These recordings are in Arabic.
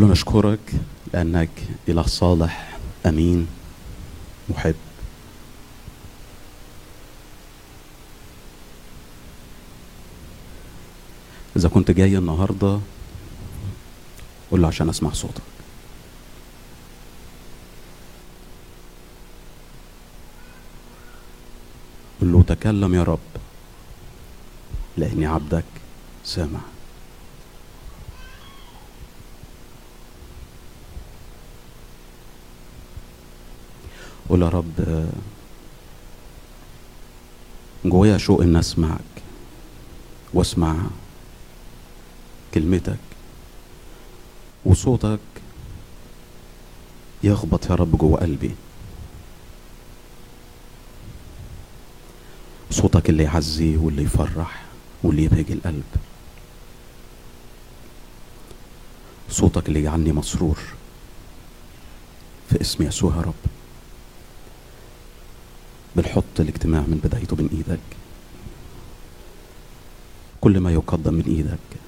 قل له نشكرك لأنك إله صالح أمين محب. إذا كنت جاي النهاردة قل له عشان أسمع صوتك. قل له تكلم يا رب لأني عبدك سامع. قول يا رب جوايا شوق ان أسمعك وأسمع كلمتك وصوتك يخبط يا رب جوه قلبي. صوتك اللي يعزي واللي يفرح واللي يبهج القلب. صوتك اللي يجعلني مسرور في اسم يسوع يا رب. بنحط الاجتماع من بدايته من إيدك. كل ما يقدم من إيدك.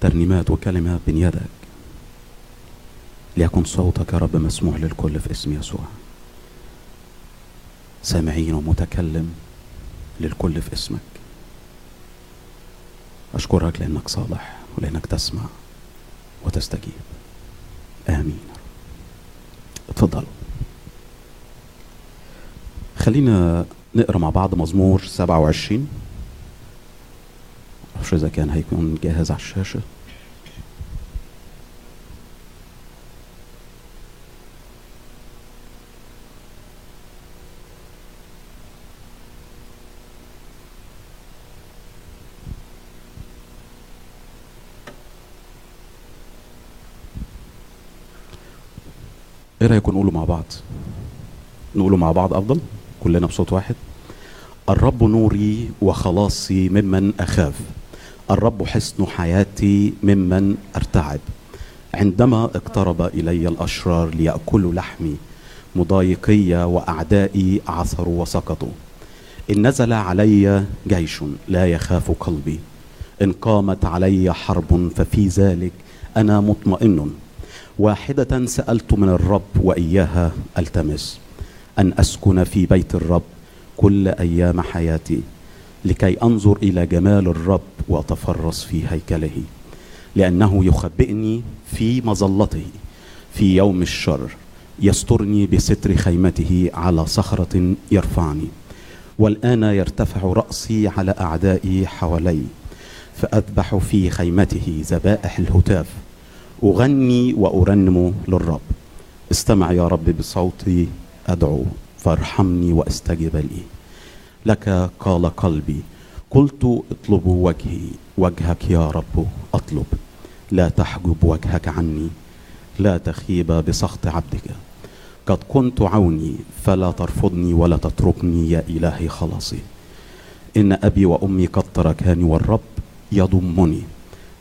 ترنيمات وكلمات من يدك. ليكن صوتك يا رب مسموع للكل في اسم يسوع. سامعين ومتكلم للكل في اسمك. أشكرك لأنك صالح ولأنك تسمع وتستجيب. آمين. اتفضلوا خلينا نقرأ مع بعض مزمور 27 معرفش إذا كان هيكون جاهز على الشاشة. إيه رأيكم نقوله مع بعض؟ نقوله مع بعض أفضل؟ كلنا بصوت واحد. الرب نوري وخلاصي ممن أخاف. الرب حصن حياتي ممن ارتعب عندما اقترب إلي الأشرار ليأكلوا لحمي مضايقي وأعدائي عثروا وسقطوا. إن نزل علي جيش لا يخاف قلبي. إن قامت علي حرب ففي ذلك أنا مطمئن. واحدة سألت من الرب وإياها ألتمس. أن أسكن في بيت الرب كل أيام حياتي لكي أنظر إلى جمال الرب وأتفرس في هيكله لأنه يخبئني في مظلته في يوم الشر يسترني بستر خيمته على صخرة يرفعني والآن يرتفع رأسي على أعدائي حوالي فأذبح في خيمته ذبائح الهتاف أغني وأرنم للرب. استمع يا رب بصوتي أدعو فارحمني وأستجب لي. لك قال قلبي قلت اطلبوا وجهي وجهك يا رب أطلب. لا تحجب وجهك عني لا تخيب بسخط عبدك. قد كنت عوني فلا ترفضني ولا تتركني يا إلهي خلاصي. إن أبي وأمي قد تركاني والرب يضمني.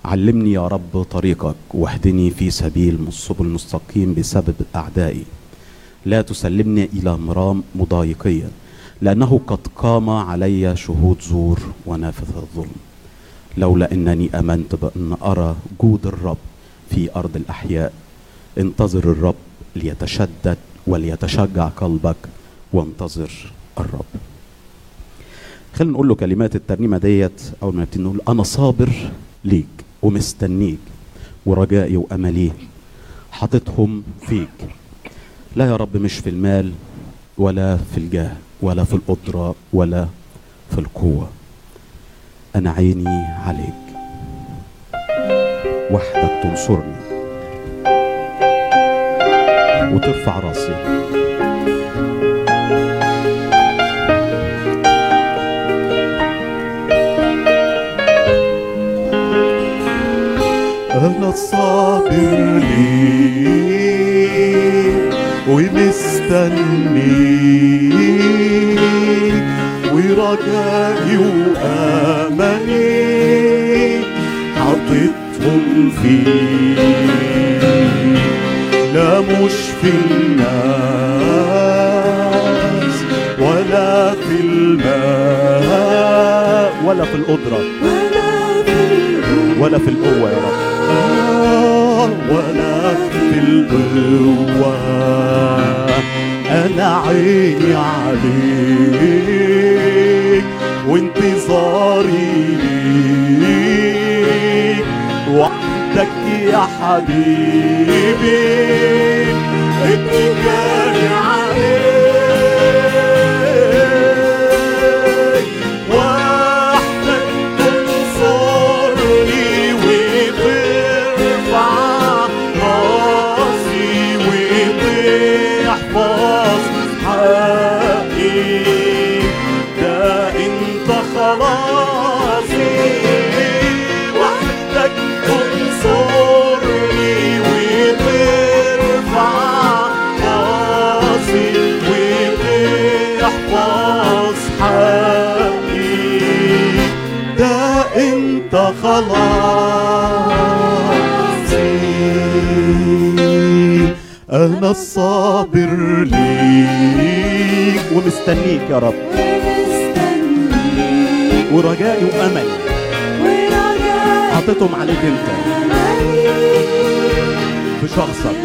علمني يا رب طريقك واهدني في سبيل السبل المستقيم بسبب أعدائي. لا تسلمني إلى مرام مضايقيا لأنه قد قام علي شهود زور ونافذ الظلم. لولا إنني آمنت بأن أرى جود الرب في أرض الأحياء انتظر الرب ليتشدد وليتشجع قلبك وانتظر الرب. خلينا نقول له كلمات الترنيمة ديت أول ما نبتدي نقول أنا صابر ليك ومستنيك ورجائي واملي حاططهم فيك. لا يا رب مش في المال ولا في الجاه ولا في القدرة ولا في القوة. أنا عيني عليك. وحدك تنصرني. وترفع راسي. أنا الصابر ليك ومستنيك ورجائي وأملي حطيتهم فيك لا مش في الناس ولا في الماء. ولا في القدرة ولا في القوة يا رب. ولا في القوة أنا عيني عليك وانتظاري ليك. وحدك يا حبيبي عليك الصابر ليك ومستنيك يا رب. ورجائي واملي حطيتهم عليك انت. في شخصك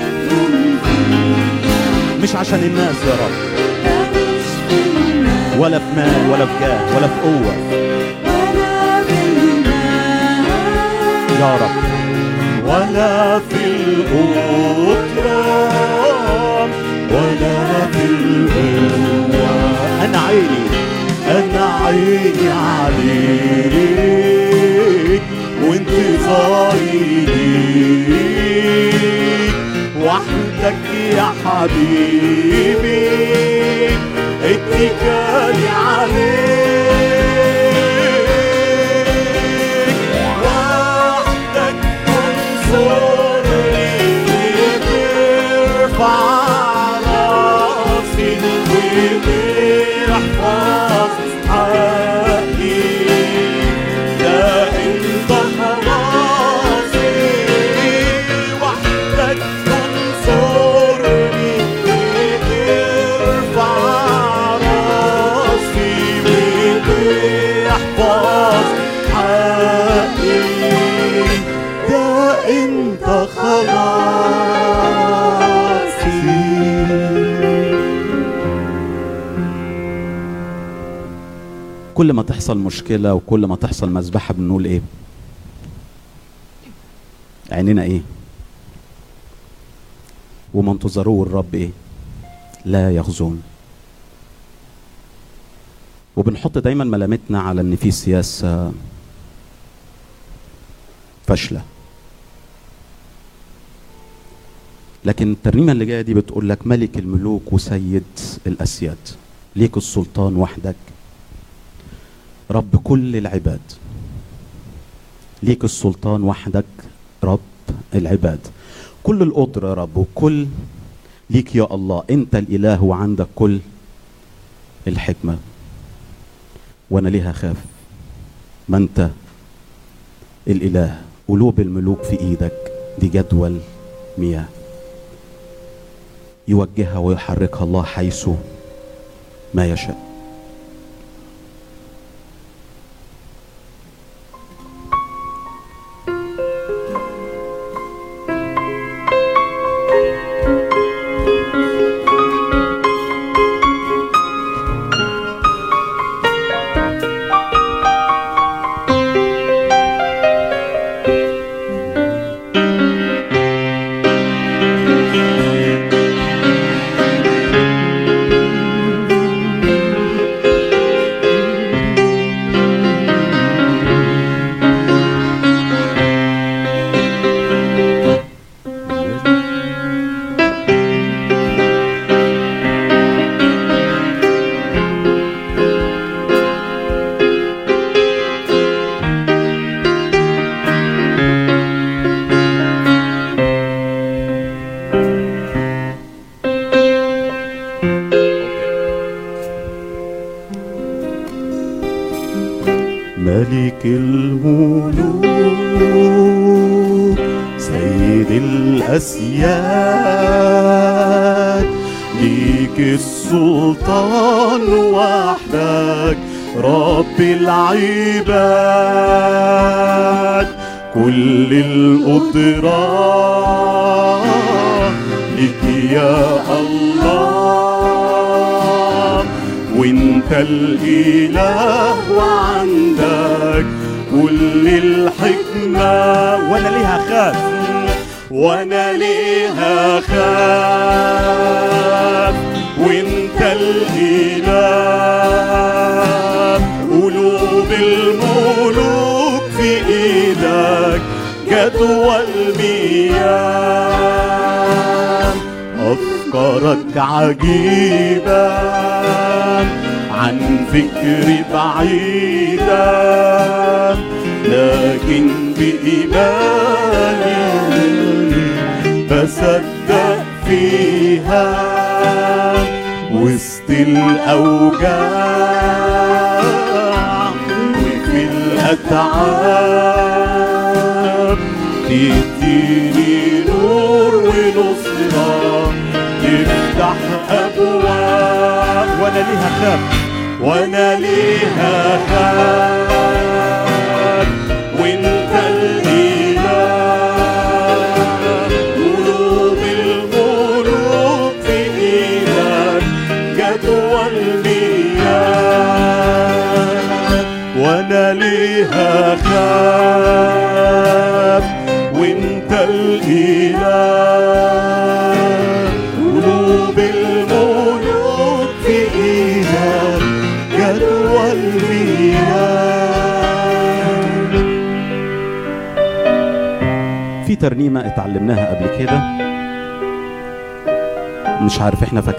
مش عشان الناس يا رب. ولا في مال ولا في جاه ولا في قوة. يا رب. ولا في في أنا عيني أنا عيني عليك ليك. وحدك يا حبيبي اتكالي عليك. وحدك كل ما تحصل مشكلة وكل ما تحصل مذبحة بنقول إيه؟ عيننا إيه؟ وما انتظروه الرب إيه؟ لا يخزون. وبنحط دايما ملامتنا على إن في سياسة فاشلة. لكن الترنيمة اللي جاية دي بتقول لك ملك الملوك وسيد الأسياد. ليك السلطان وحدك. رب كل العباد. ليك السلطان وحدك رب العباد. كل القدرة يا رب وكل ليك يا الله أنت الإله وعندك كل الحكمة. وأنا ليه اخاف ما أنت الإله؟ قلوب الملوك في إيدك. دي جدول مياه. يوجهها ويحركها الله حيث ما يشاء.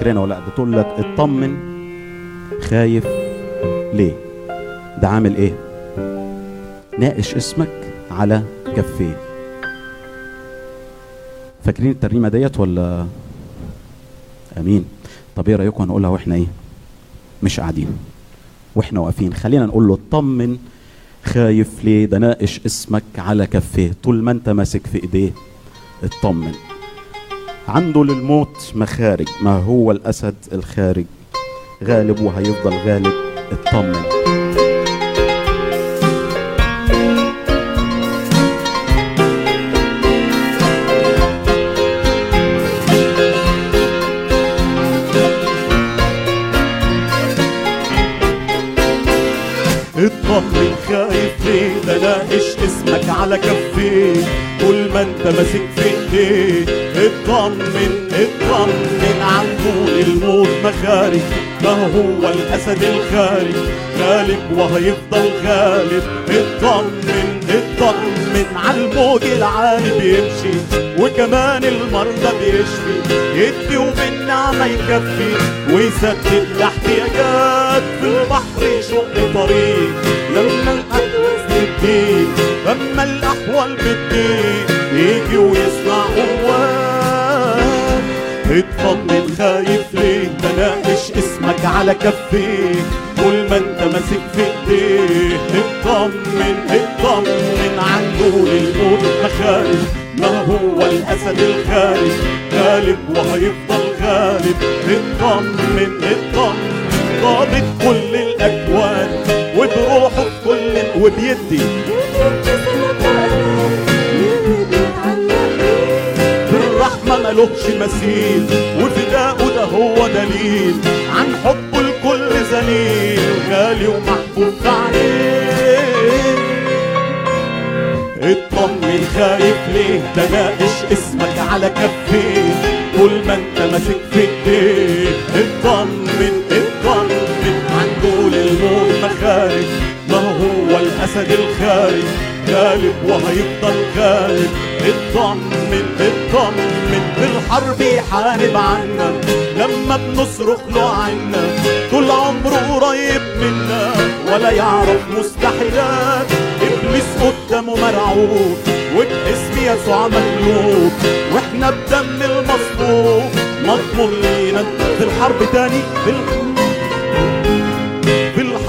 فاكرينها ولا لا بتقول لك اطمن خايف ليه؟ ده عامل إيه؟ ناقش اسمك على كفيه. فاكرين الترنيمة ديت ولا؟ آمين. طب إيه رأيكم هنقولها وإحنا إيه؟ مش قاعدين. وإحنا واقفين. خلينا نقول له اطمن خايف ليه؟ ده ناقش اسمك على كفيه. طول ما أنت ماسك في إيديه اطمن. عنده للموت مخارج ما هو الأسد الخارج؟ غالب وهيفضل غالب اطمن اسمك على كفيه طول ما انت ماسك في ايديه اطمن اطمن عن طول الموت مخارج ما هو الأسد الخارج؟ غالب وهيفضل غالب. اطمن اطمن على الموج العالي بيمشي. وكمان المرضى بيشفي. يدي وبالنعمة يكفي. ويسدد الاحتياجات في البحر يشق طريق. لما تديك لما الأحوال بتضيق يجي ويصنع قوات اطمن خايف ليه؟ ده ناقش اسمك على كفيه طول ما أنت ماسك في إيديه. اطمن اطمن عن دول الموت مخارج ما هو الأسد الخارج غالب وهيفضل غالب. اطمن اطمن. ضابط كل الأكوان. وبروحه وبيدي. بالرحمة ملوش مثيل وفداؤه ده هو دليل عن حبه الكل ذليل غالي ومحبوب عينيه. اطمن خايف ليه؟ ده ناقش اسمك على كفيه طول ما انت ماسك في ايديه اطمن الخارج غالب وهيفضل غالب اطمن اطمن بالحرب يحارب عنا. لما بنصرخ له عنا. طول عمره قريب منا. ولا يعرف مستحيلات. ابليس قدامه مرعوب. وباسم يسوع مغلوب وإحنا بدم المصلوب مضمون لينا في الحرب تاني في الحرب. في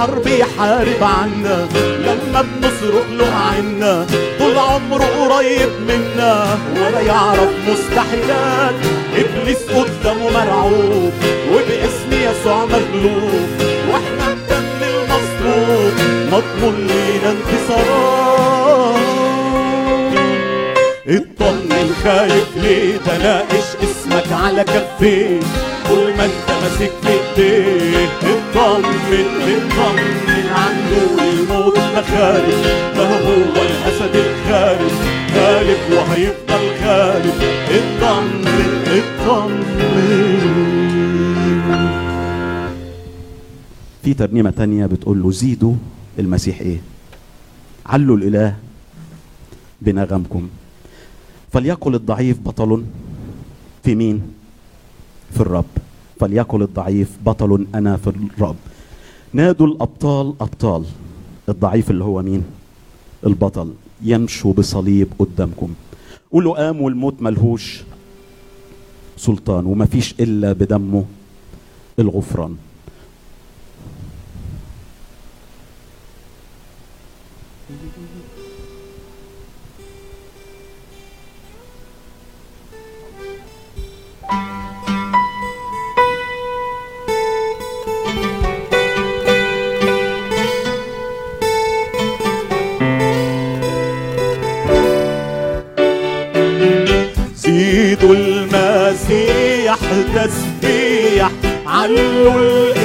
الحرب يحارب عنا. لما بنصرخ له عنا طول عمره قريب منا. ولا يعرف مستحيلات. إبليس قدامه مرعوب وباسم يسوع مغلوب. وإحنا بدم المصلوب مضمون لينا انتصارات اطمن خايف ليه؟ ده ناقش اسم اسمك على كفيه طول ما انت ماسك في ايديه اطمن اطمن عنده الموت مخارج ما هو الاسد الخارج؟ غالب وهيفضل غالب اطمن اطمن في ترنيمة تانية بتقول له زيدوا المسيح إيه؟ علوا الإله بنغمكم. فليقل الضعيف بطل في مين؟ في الرب. فليقل الضعيف بطل أنا في الرب نادوا الأبطال أبطال. الضعيف اللي هو مين؟ البطل. يمشوا بصليب قدامكم. قولوا قام والموت ملهوش سلطان ومفيش إلا بدمه الغفران. علوا الإله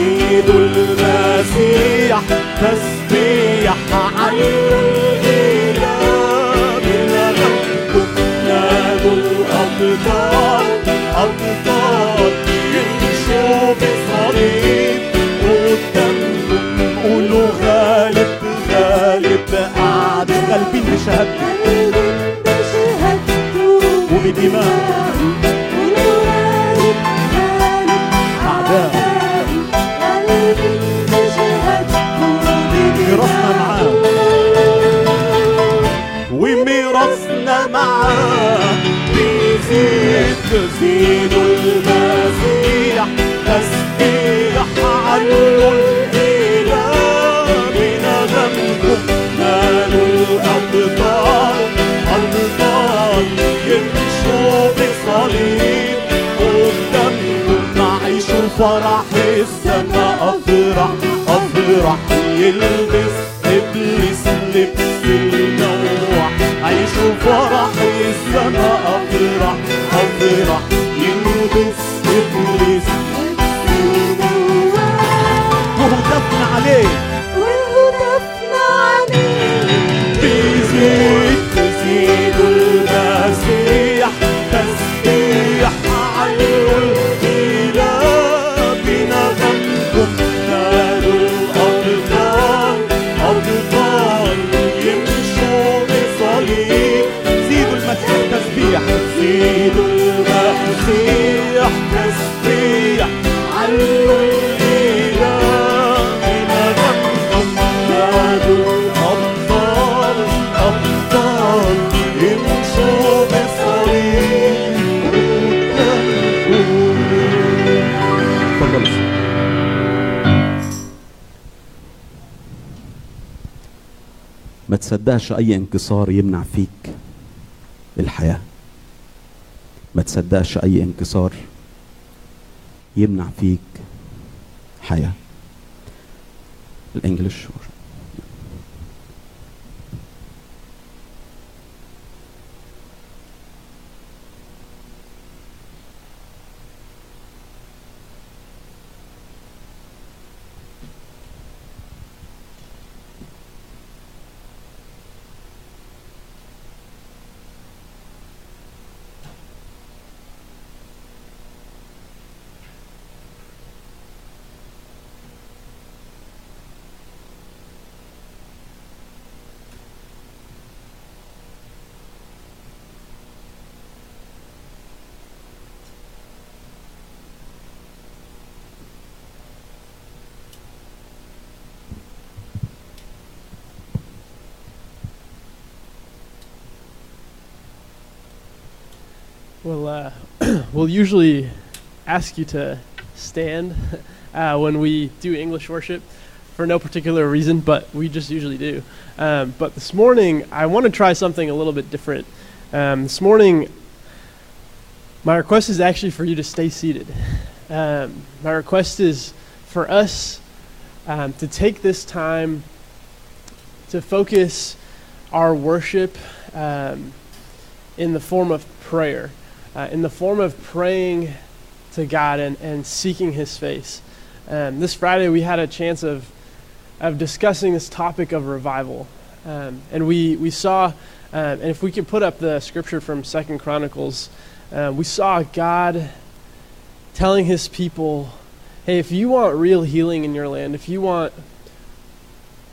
تزيدوا المسيح تسبيح علوا الإله بنغمكم نادوا الابطال أبطال يمشوا بصليب قدامكم قولوا غالب غالب قاعد غالبين بشهادته وبدماء. أعداء. بيزيد تسبيح الإله الأبطال أبطال يمشوا بصليب فرح السماء أفرح أفرح يلبس عيشوا فرح السماء أفرح أفرح يلبس إبليس. وهتفنا عليه. تصدقش أي انكسار يمنع فيك الحياة. ما تصدقش أي انكسار يمنع فيك حياة. We'll usually ask you to stand uh, when we do English worship for no particular reason, but we just usually do. Um, but this morning, I want to try something a little bit different. Um, this morning, my request is actually for you to stay seated. Um, my request is for us um, to take this time to focus our worship um, in the form of prayer, uh, in the form of praying to God and, and seeking His face. Um, this Friday, we had a chance of, of discussing this topic of revival. Um, and we, we saw, um, and if we could put up the scripture from Second Chronicles, uh, we saw God telling His people, hey, if you want real healing in your land, if you want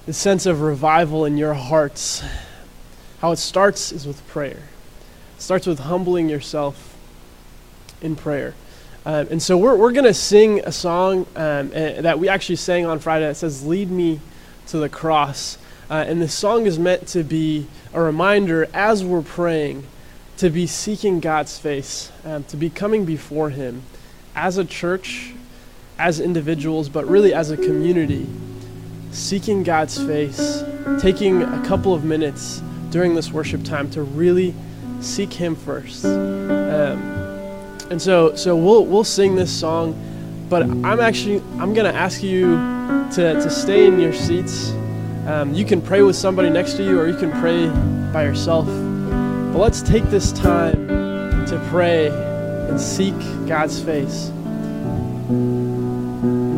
the sense of revival in your hearts, how it starts is with prayer. It starts with humbling yourself in prayer. Um, and so we're, we're going to sing a song um, eh, that we actually sang on Friday that says, Lead Me to the Cross. Uh, and this song is meant to be a reminder as we're praying to be seeking God's face, um, to be coming before Him as a church, as individuals, but really as a community, seeking God's face, taking a couple of minutes during this worship time to really seek Him first. Um, and so, so we'll we'll sing this song, but I'm actually I'm gonna ask you to to stay in your seats. Um, you can pray with somebody next to you, or you can pray by yourself. But let's take this time to pray and seek God's face.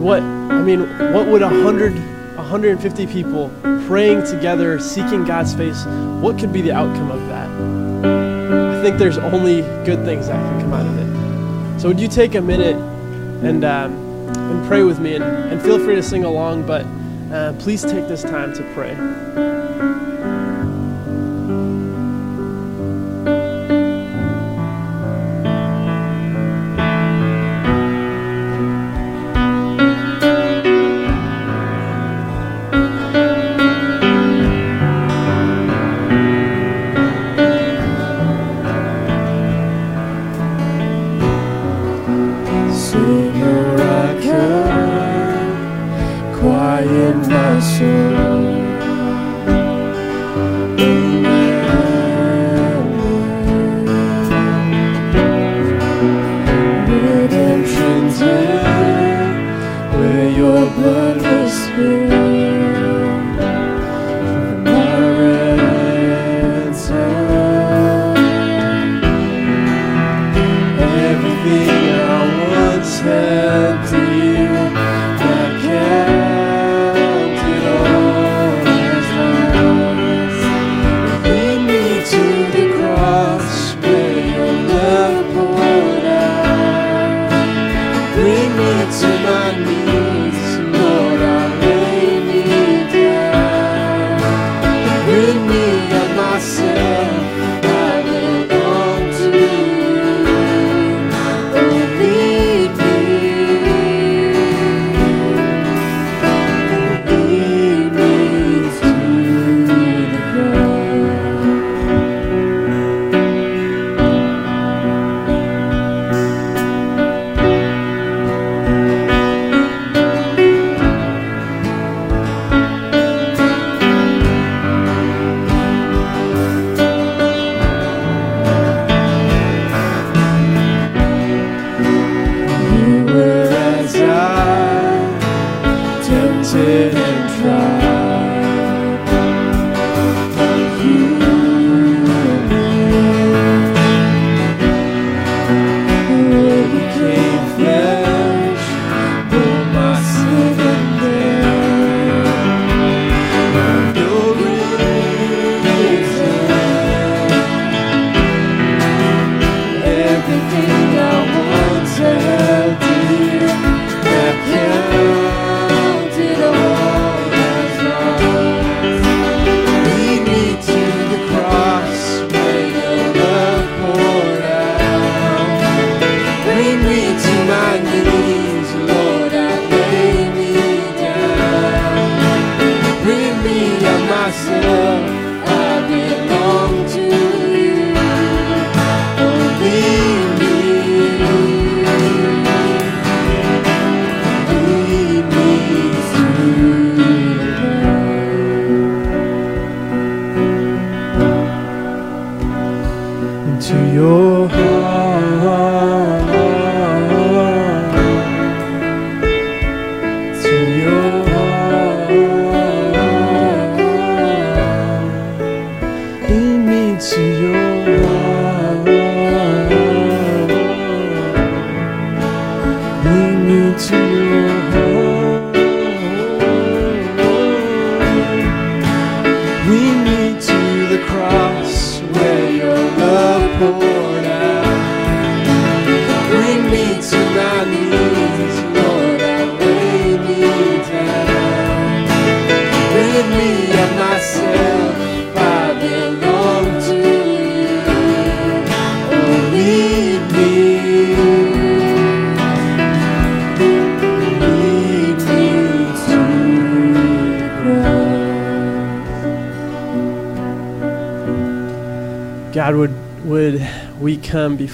What I mean, what would a hundred, 150 people praying together, seeking God's face? What could be the outcome of that? I think there's only good things that can come out of it. So would you take a minute and um, and pray with me, and, and feel free to sing along, but uh, please take this time to pray.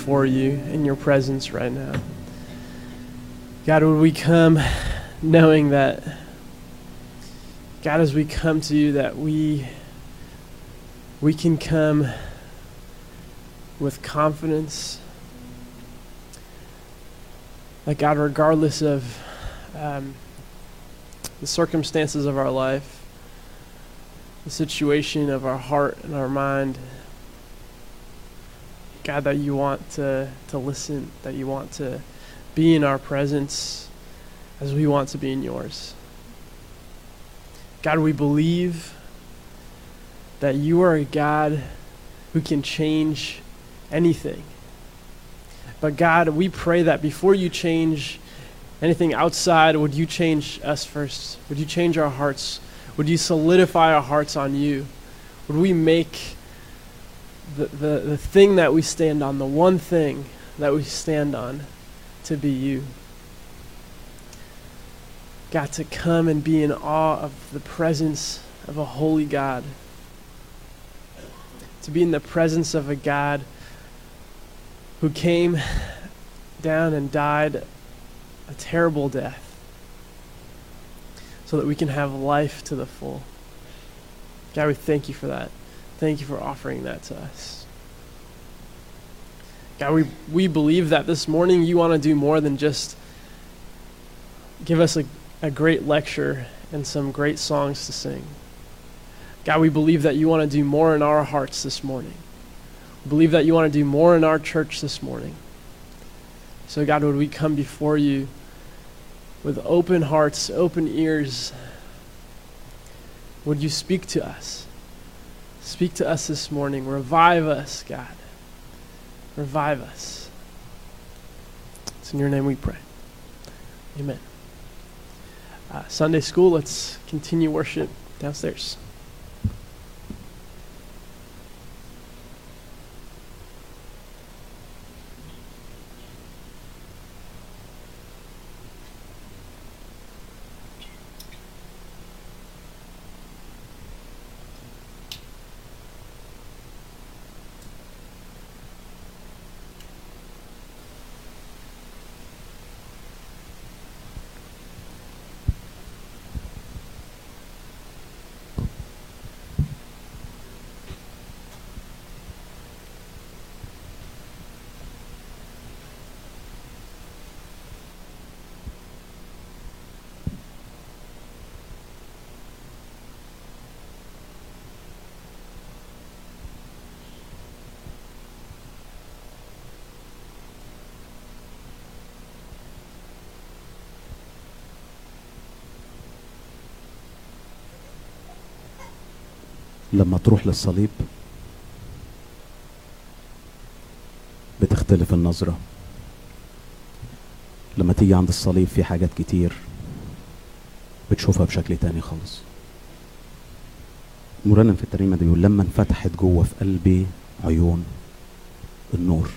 Before you in your presence right now? God, would we come knowing that, God, as we come to you, that we, we can come with confidence. That God, regardless of um, the circumstances of our life, the situation of our heart and our mind, God, that you want to, to listen, that you want to be in our presence as we want to be in yours. God, we believe that you are a God who can change anything. But God, we pray that before you change anything outside, would you change us first? Would you change our hearts? Would you solidify our hearts on you? Would we make the, the, the thing that we stand on, the one thing that we stand on, to be you? God, to come and be in awe of the presence of a holy God. To be in the presence of a God who came down and died a terrible death so that we can have life to the full. God, we thank you for that. Thank you for offering that to us. God, we, we believe that this morning you want to do more than just give us a, a great lecture and some great songs to sing. God, we believe that you want to do more in our hearts this morning. We believe that you want to do more in our church this morning. So, God, would we come before you with open hearts, open ears? Would you speak to us? Speak to us this morning. Revive us, God. Revive us. It's in your name we pray. Amen. Uh, Sunday school, let's continue worship downstairs. لما تروح للصليب بتختلف النظرة. لما تيجي عند الصليب في حاجات كتير بتشوفها بشكل تاني خالص. مرنم في الترنيمة دي بيقول لما انفتحت جوه في قلبي عيون النور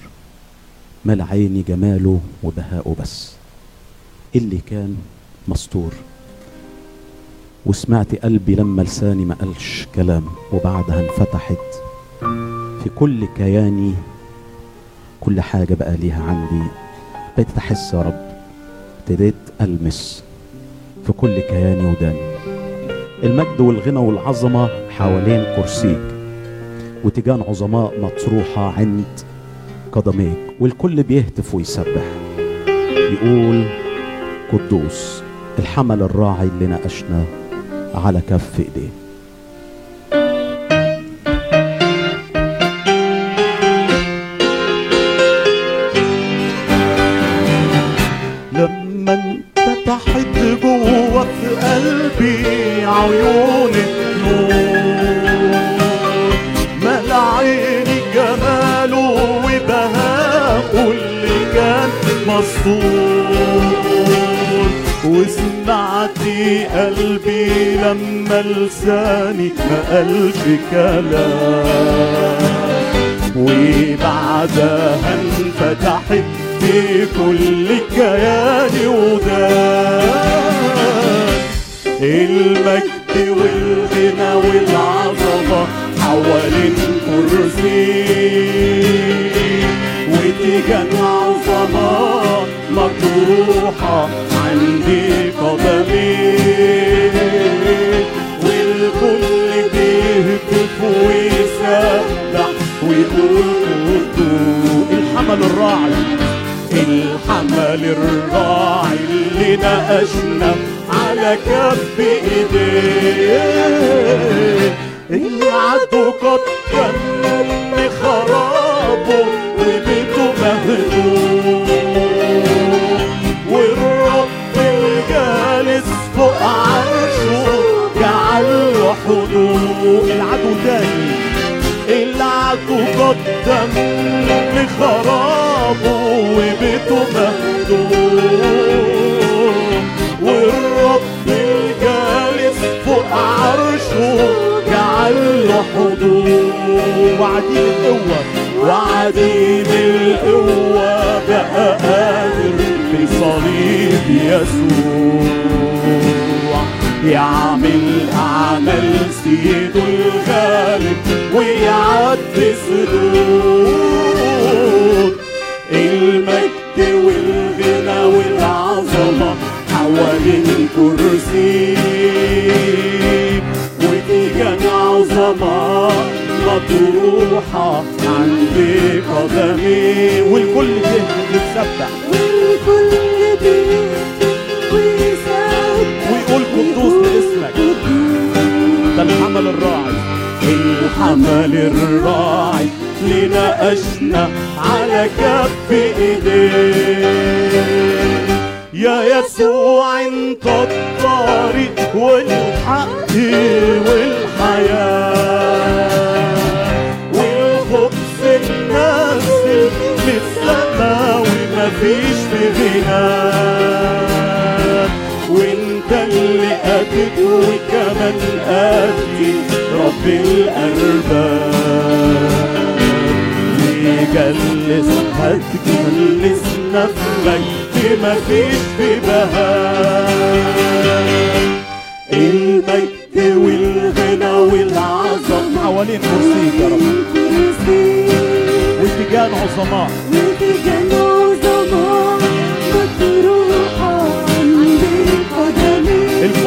مال عيني جماله وبهاءه بس اللي كان مستور وسمعت قلبي لما لساني ما قالش كلام وبعدها انفتحت في كل كياني. كل حاجة بقى ليها عندي. بقيت أحس يا رب ابتديت ألمس في كل كياني وداني. المجد والغنى والعظمة حوالين كرسيك وتيجان عظماء مطروحة عند قدميك والكل بيهتف ويسبح. يقول قدوس الحمل الراعي اللي ناقشنا على كف إيديه. قلبي لما لساني ما قالش كلام وبعدها انفتحت في كل كياني ودان المجد والغنى والعظمة حوالين كرسي. وتيجان عظمة مطروحة الحمل الراعي. الحمل الراعي اللي ناقشنا على كف إيديه. العدو قد كان خرابه وبيته مهدوم العدو تاني العدو قدم لخرابه وبيته مهدوم والرب الجالس فوق عرشه جعل له حدود وعديم القوة وعديم القوة بقى قادر في صليب يسوع. يعمل أعمال سيده الغالب ويعدي سدود المجد والغنى والعظمة حوالين كرسي وتيجان عظمة مطروحة عند قدمي والكل يتسبح والكل ويقول قدوس لاسمك ده الحمل الراعي. الحمل الراعي. لناقشنا على كف إيديه. يا يسوع انت الطريق والحق والحياة. والخبز النازل للسما ومفيش في غنى وانت اللي قاتل وكمان قاتل رب الأرباب. يجلس هتجلسنا في مجد مفيش في بهاء. المجد والغنى والعظم حوالين كرسيك يا رب. واتجاه عظماء. وتجان عظماء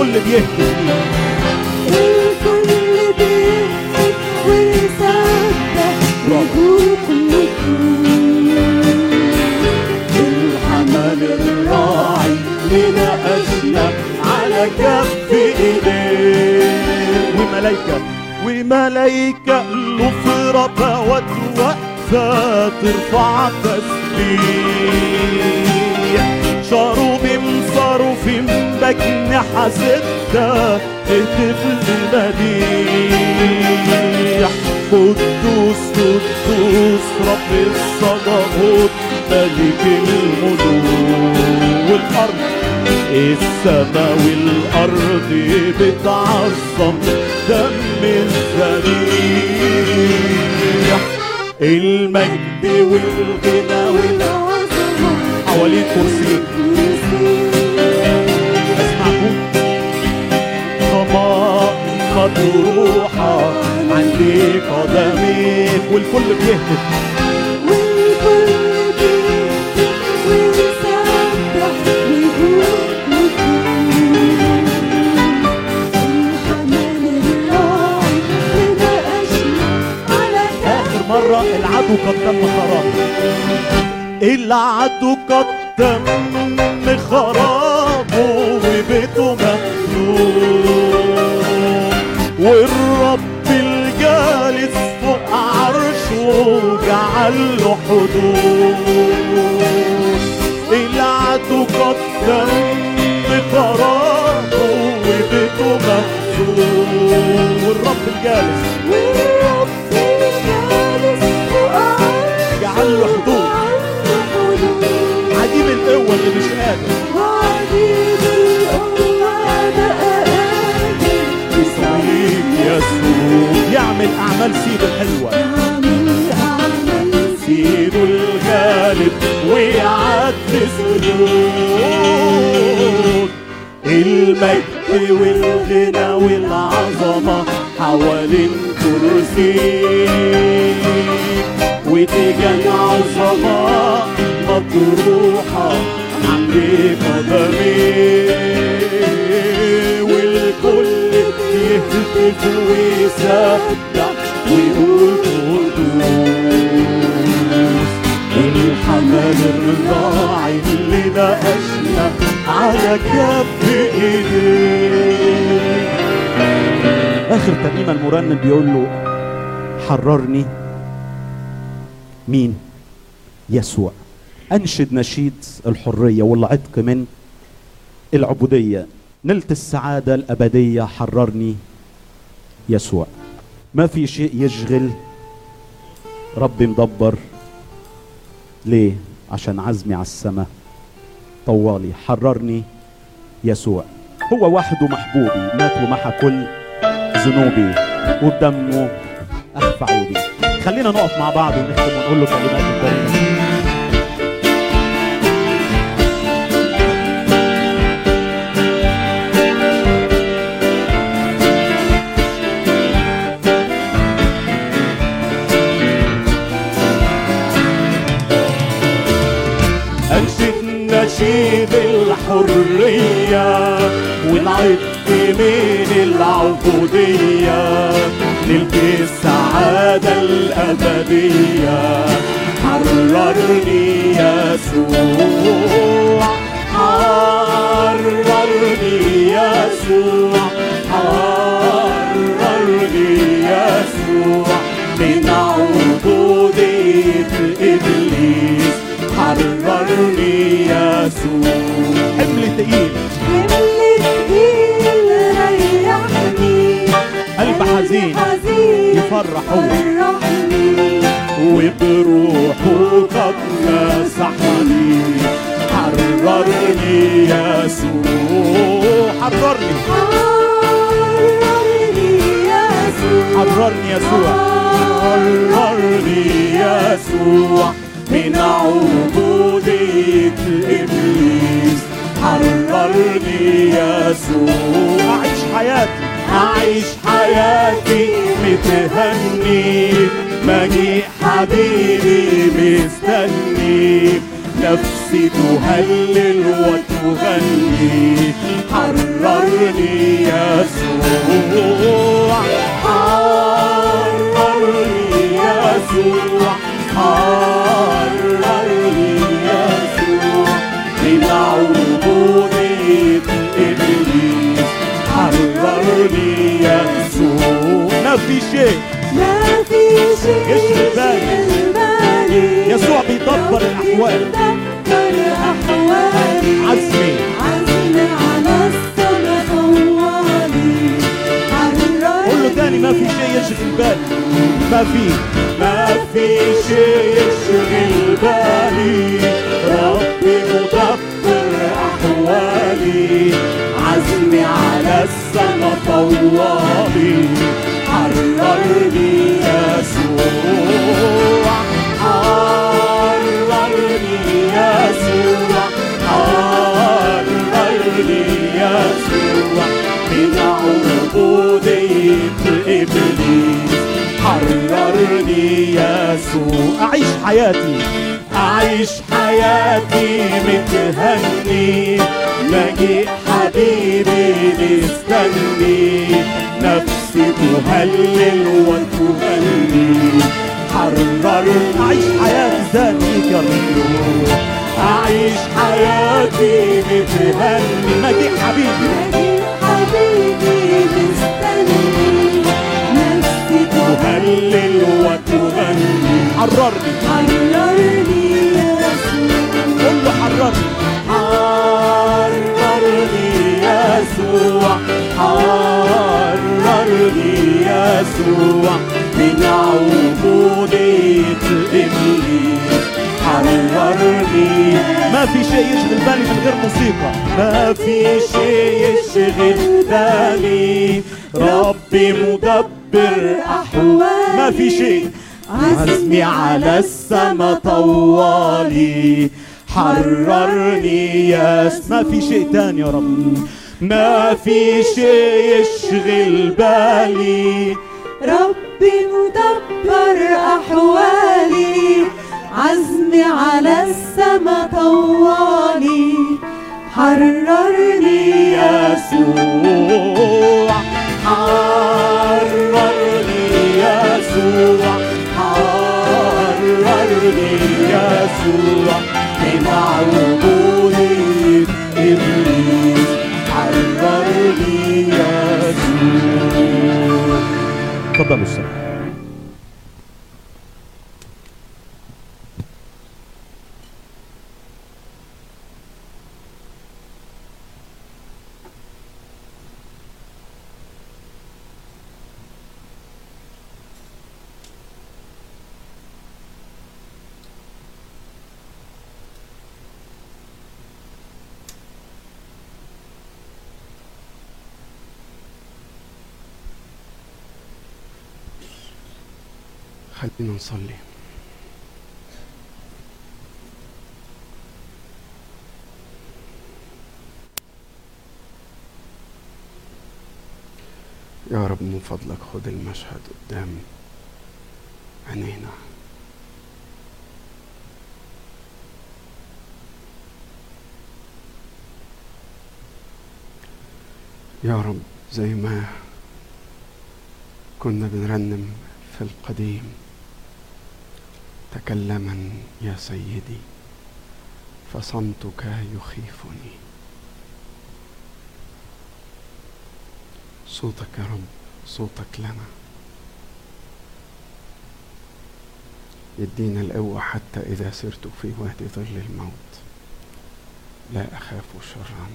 الكل بيهتف الكل بيهتف الراعي لناقشنا على كف إيديه. وملايكة وملايكة ألوف ربوات واقفة ترفع تسبيح. شاروبيم صاروفيم بجنحة ستة تهتف للمديح قدوس قدوس رب الصدقات ملك الملوك والأرض السماء والأرض بتعظم دم الذبيح المجد والغنى والعظمة حوالين كرسيك سماء مطروحة عندي قدميك والكل بيهتف. والكل ويسبح مرة العدو قد تم خرابه العدو قد تم خرابه وبيته مهدوم والرب الجالس فوق عرشه جعل له حدود. العدو قد خرابه وبيته مهدوم والرب الجالس. والرب الجالس فوق عرشه جعل له حدود. عديم القوة اللي مش قادر. يعمل أعمال سيد الحلوة. سيد الغالب ويعدي سجود المجد والغنى والعظمة حوالين كرسي وتيجان عظمة مطروحة عند قدمي. آخر ترنيمه المرنم بيقول له حررني. مين؟ يسوع. أنشد نشيد الحرية والعتق من العبودية. نلت السعادة الأبدية حررني. يسوع. ما في شيء يشغل ربي مدبر ليه؟ عشان عزمي على السماء. طوالي حررني يسوع. هو وحده محبوبي مات ومحى كل ذنوبي وبدمه أخفى عيوبي. خلينا نقف مع بعض ونختم ونقول له كلمات الكريمه ونعد من العبودية نلقي السعادة الأبدية حررني يسوع حررني يسوع حررني يسوع. من عبودية إبليس حررني يسوع. حمل تقيل قلب حزين يفرح هو. وبروحه قد مسحني حررني يسوع. حررني. حررني يسوع. حررني يسوع. حررني يسوع من عبودية يسوع. أعيش حياتي. أعيش حياتي متهني. مجيء حبيبي مستني. نفسي تهلل وتغني. حررني يسوع. حررني يسوع. حررني يسوع. من ما في شيء ما في شيء يشغل بالي. يسوع بيدبر الأحوال. بيدبر أحوالي عزمي عزمي على السما طوالي قول له تاني ما في شيء يشغل بالي ما في. ما في شيء يشغل بالي ربي مدبر أحوالي. عزمي على السما طوالي. حررني يسوع أعيش حياتي أعيش حياتي متهني مجيء حبيبي مستني نفسي تهلل وتغني حررني أعيش حياتي يا رب أعيش حياتي متهني مجيء حبيبي. مجيء حبيبي مستني نفسي تهلل وتغني حررني. حررني. يسوع حررني يسوع من عبودية إبليس. حررني. ما في شيء يشغل بالي من غير موسيقى. ما في شيء يشغل بالي. ربي مدبر أحوالي. ما في شيء. عزمي على السما طوالي. حررني يا ما في شيء تاني يا رب. ما في شيء يشغل بالي. ربي مدبر أحوالي. عزمي على السما طوالي. حررني يسوع. حررني يسوع. حررني يسوع. من خلينا نصلي. يا رب من فضلك خد المشهد قدام عينينا. يا رب زي ما كنا بنرنم في القديم تكلما يا سيدي فصمتك يخيفني. صوتك يا رب صوتك لنا. يدينا القوة حتى إذا سرت في وادي ظل الموت. لا أخاف شرا.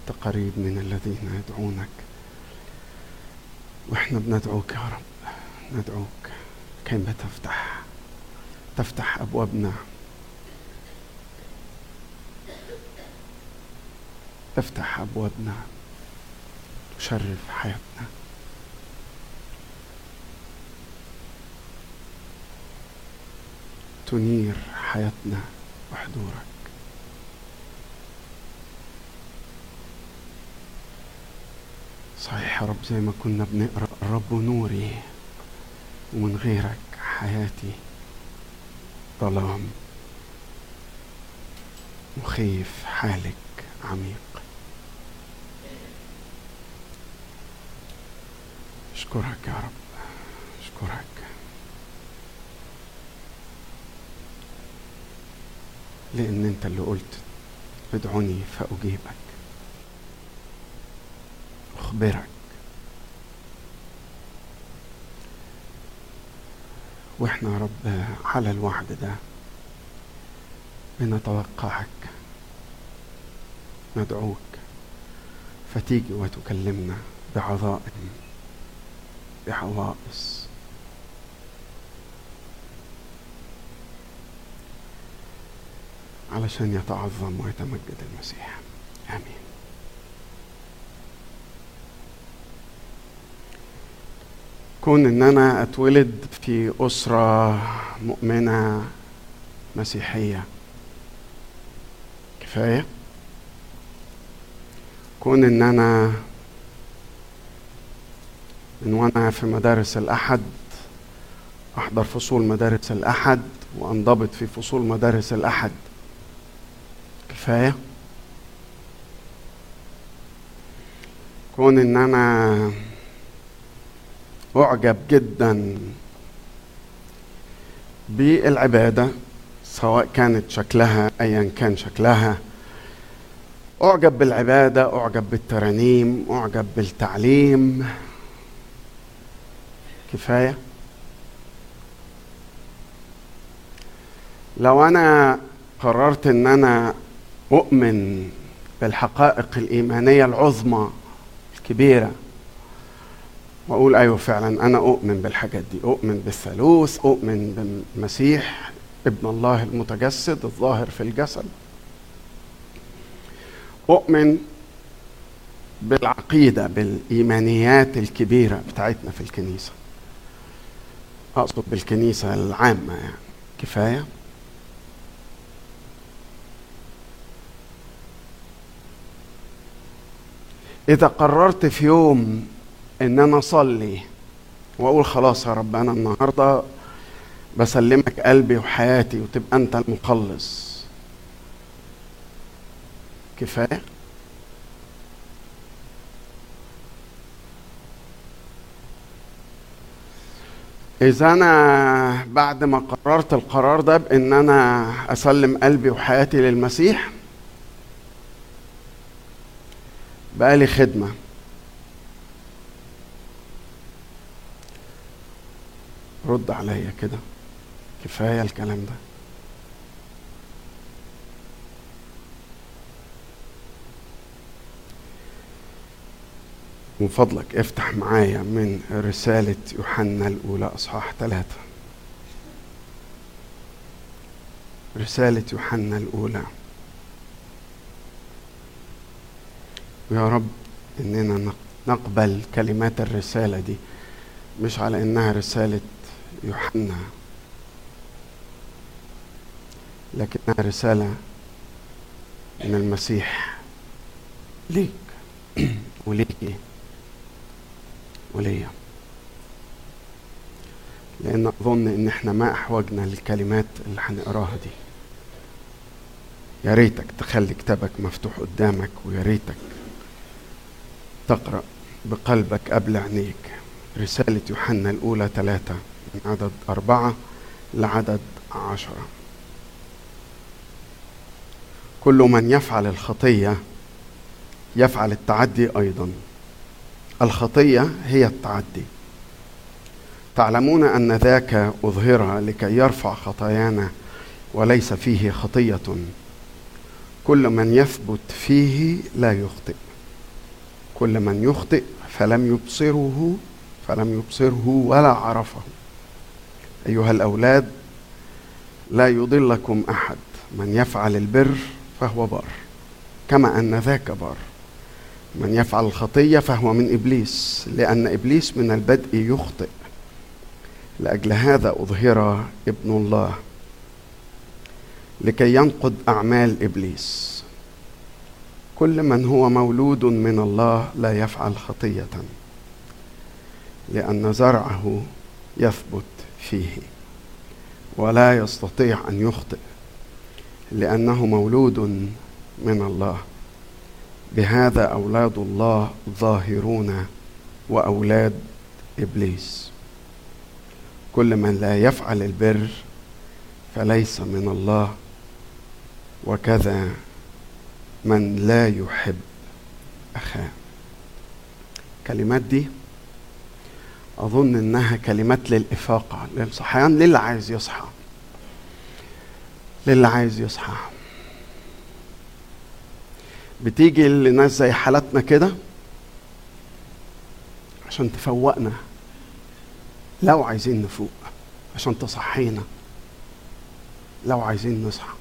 أنت قريب من الذين يدعونك. وإحنا بندعوك يا رب ندعوك كيما تفتح تفتح أبوابنا. تفتح أبوابنا تشرف حياتنا. تنير حياتنا بحضورك صحيح يا رب زي ما كنا بنقرأ الرب نوري ومن غيرك حياتي. ظلام مخيف حالك عميق. أشكرك يا رب أشكرك. لأن أنت اللي قلت ادعوني فأجيبك. أخبرك. وإحنا رب على الوعد ده بنتوقعك ندعوك. فتيجي وتكلمنا بعظائم بعوائص علشان يتعظم ويتمجد المسيح. آمين. كون إن أنا أتولد في أسرة مؤمنة مسيحية. كفاية؟ كون إن أنا من وأنا في مدارس الأحد أحضر فصول مدارس الأحد وأنضبط في فصول مدارس الأحد. كفاية؟ كون إن أنا اعجب جدا بالعبادة سواء كانت شكلها ايا كان شكلها. أعجب بالعبادة أعجب بالترانيم أعجب بالتعليم. كفاية. لو أنا قررت إن أنا أؤمن بالحقائق الإيمانية العظمى الكبيرة وأقول أيوه فعلا أنا أؤمن بالحاجات دي أؤمن بالثالوث أؤمن بالمسيح ابن الله المتجسد الظاهر في الجسد. أؤمن بالعقيدة بالإيمانيات الكبيرة بتاعتنا في الكنيسة. أقصد بالكنيسة العامة يعني. كفاية؟ إذا قررت في يوم إن أنا أصلي وأقول خلاص يا رب أنا النهارده بسلمك قلبي وحياتي وتبقى أنت المخلص. كفاية؟ إذا أنا بعد ما قررت القرار ده بإن أنا أسلم قلبي وحياتي للمسيح بقالي خدمة. رد عليا كده. كفاية الكلام ده. من فضلك افتح معايا من رسالة يوحنا الأولى أصحاح ثلاثة رسالة يوحنا الأولى. ويا رب إننا نقبل كلمات الرسالة دي. مش على إنها رسالة يوحنا. لكنها رسالة من المسيح ليك وليكي وليا. لأن أظن إن إحنا ما أحوجنا للكلمات اللي هنقراها دي. يا ريتك تخلي كتابك مفتوح قدامك ويا ريتك تقرأ بقلبك قبل عينيك. رسالة يوحنا الأولى ثلاثة. من عدد أربعة لعدد عشرة. كل من يفعل الخطية يفعل التعدي أيضا. الخطية هي التعدي. تعلمون أن ذاك أظهر لكي يرفع خطايانا وليس فيه خطية. كل من يثبت فيه لا يخطئ. كل من يخطئ فلم يبصره فلم يبصره ولا عرفه. أيها الأولاد لا يضلكم أحد. من يفعل البر فهو بار كما أن ذاك بار. من يفعل الخطية فهو من إبليس لأن إبليس من البدء يخطئ. لأجل هذا أظهر ابن الله لكي ينقض أعمال إبليس. كل من هو مولود من الله لا يفعل خطية لأن زرعه يثبت. فيه. ولا يستطيع أن يخطئ لأنه مولود من الله. بهذا أولاد الله ظاهرون وأولاد إبليس. كل من لا يفعل البر فليس من الله. وكذا من لا يحب أخاه. كلمات دي أظن إنها كلمات للإفاقة للصحيان للي عايز يصحى. للي عايز يصحى. بتيجي لناس زي حالتنا كده عشان تفوقنا. لو عايزين نفوق عشان تصحينا. لو عايزين نصحى.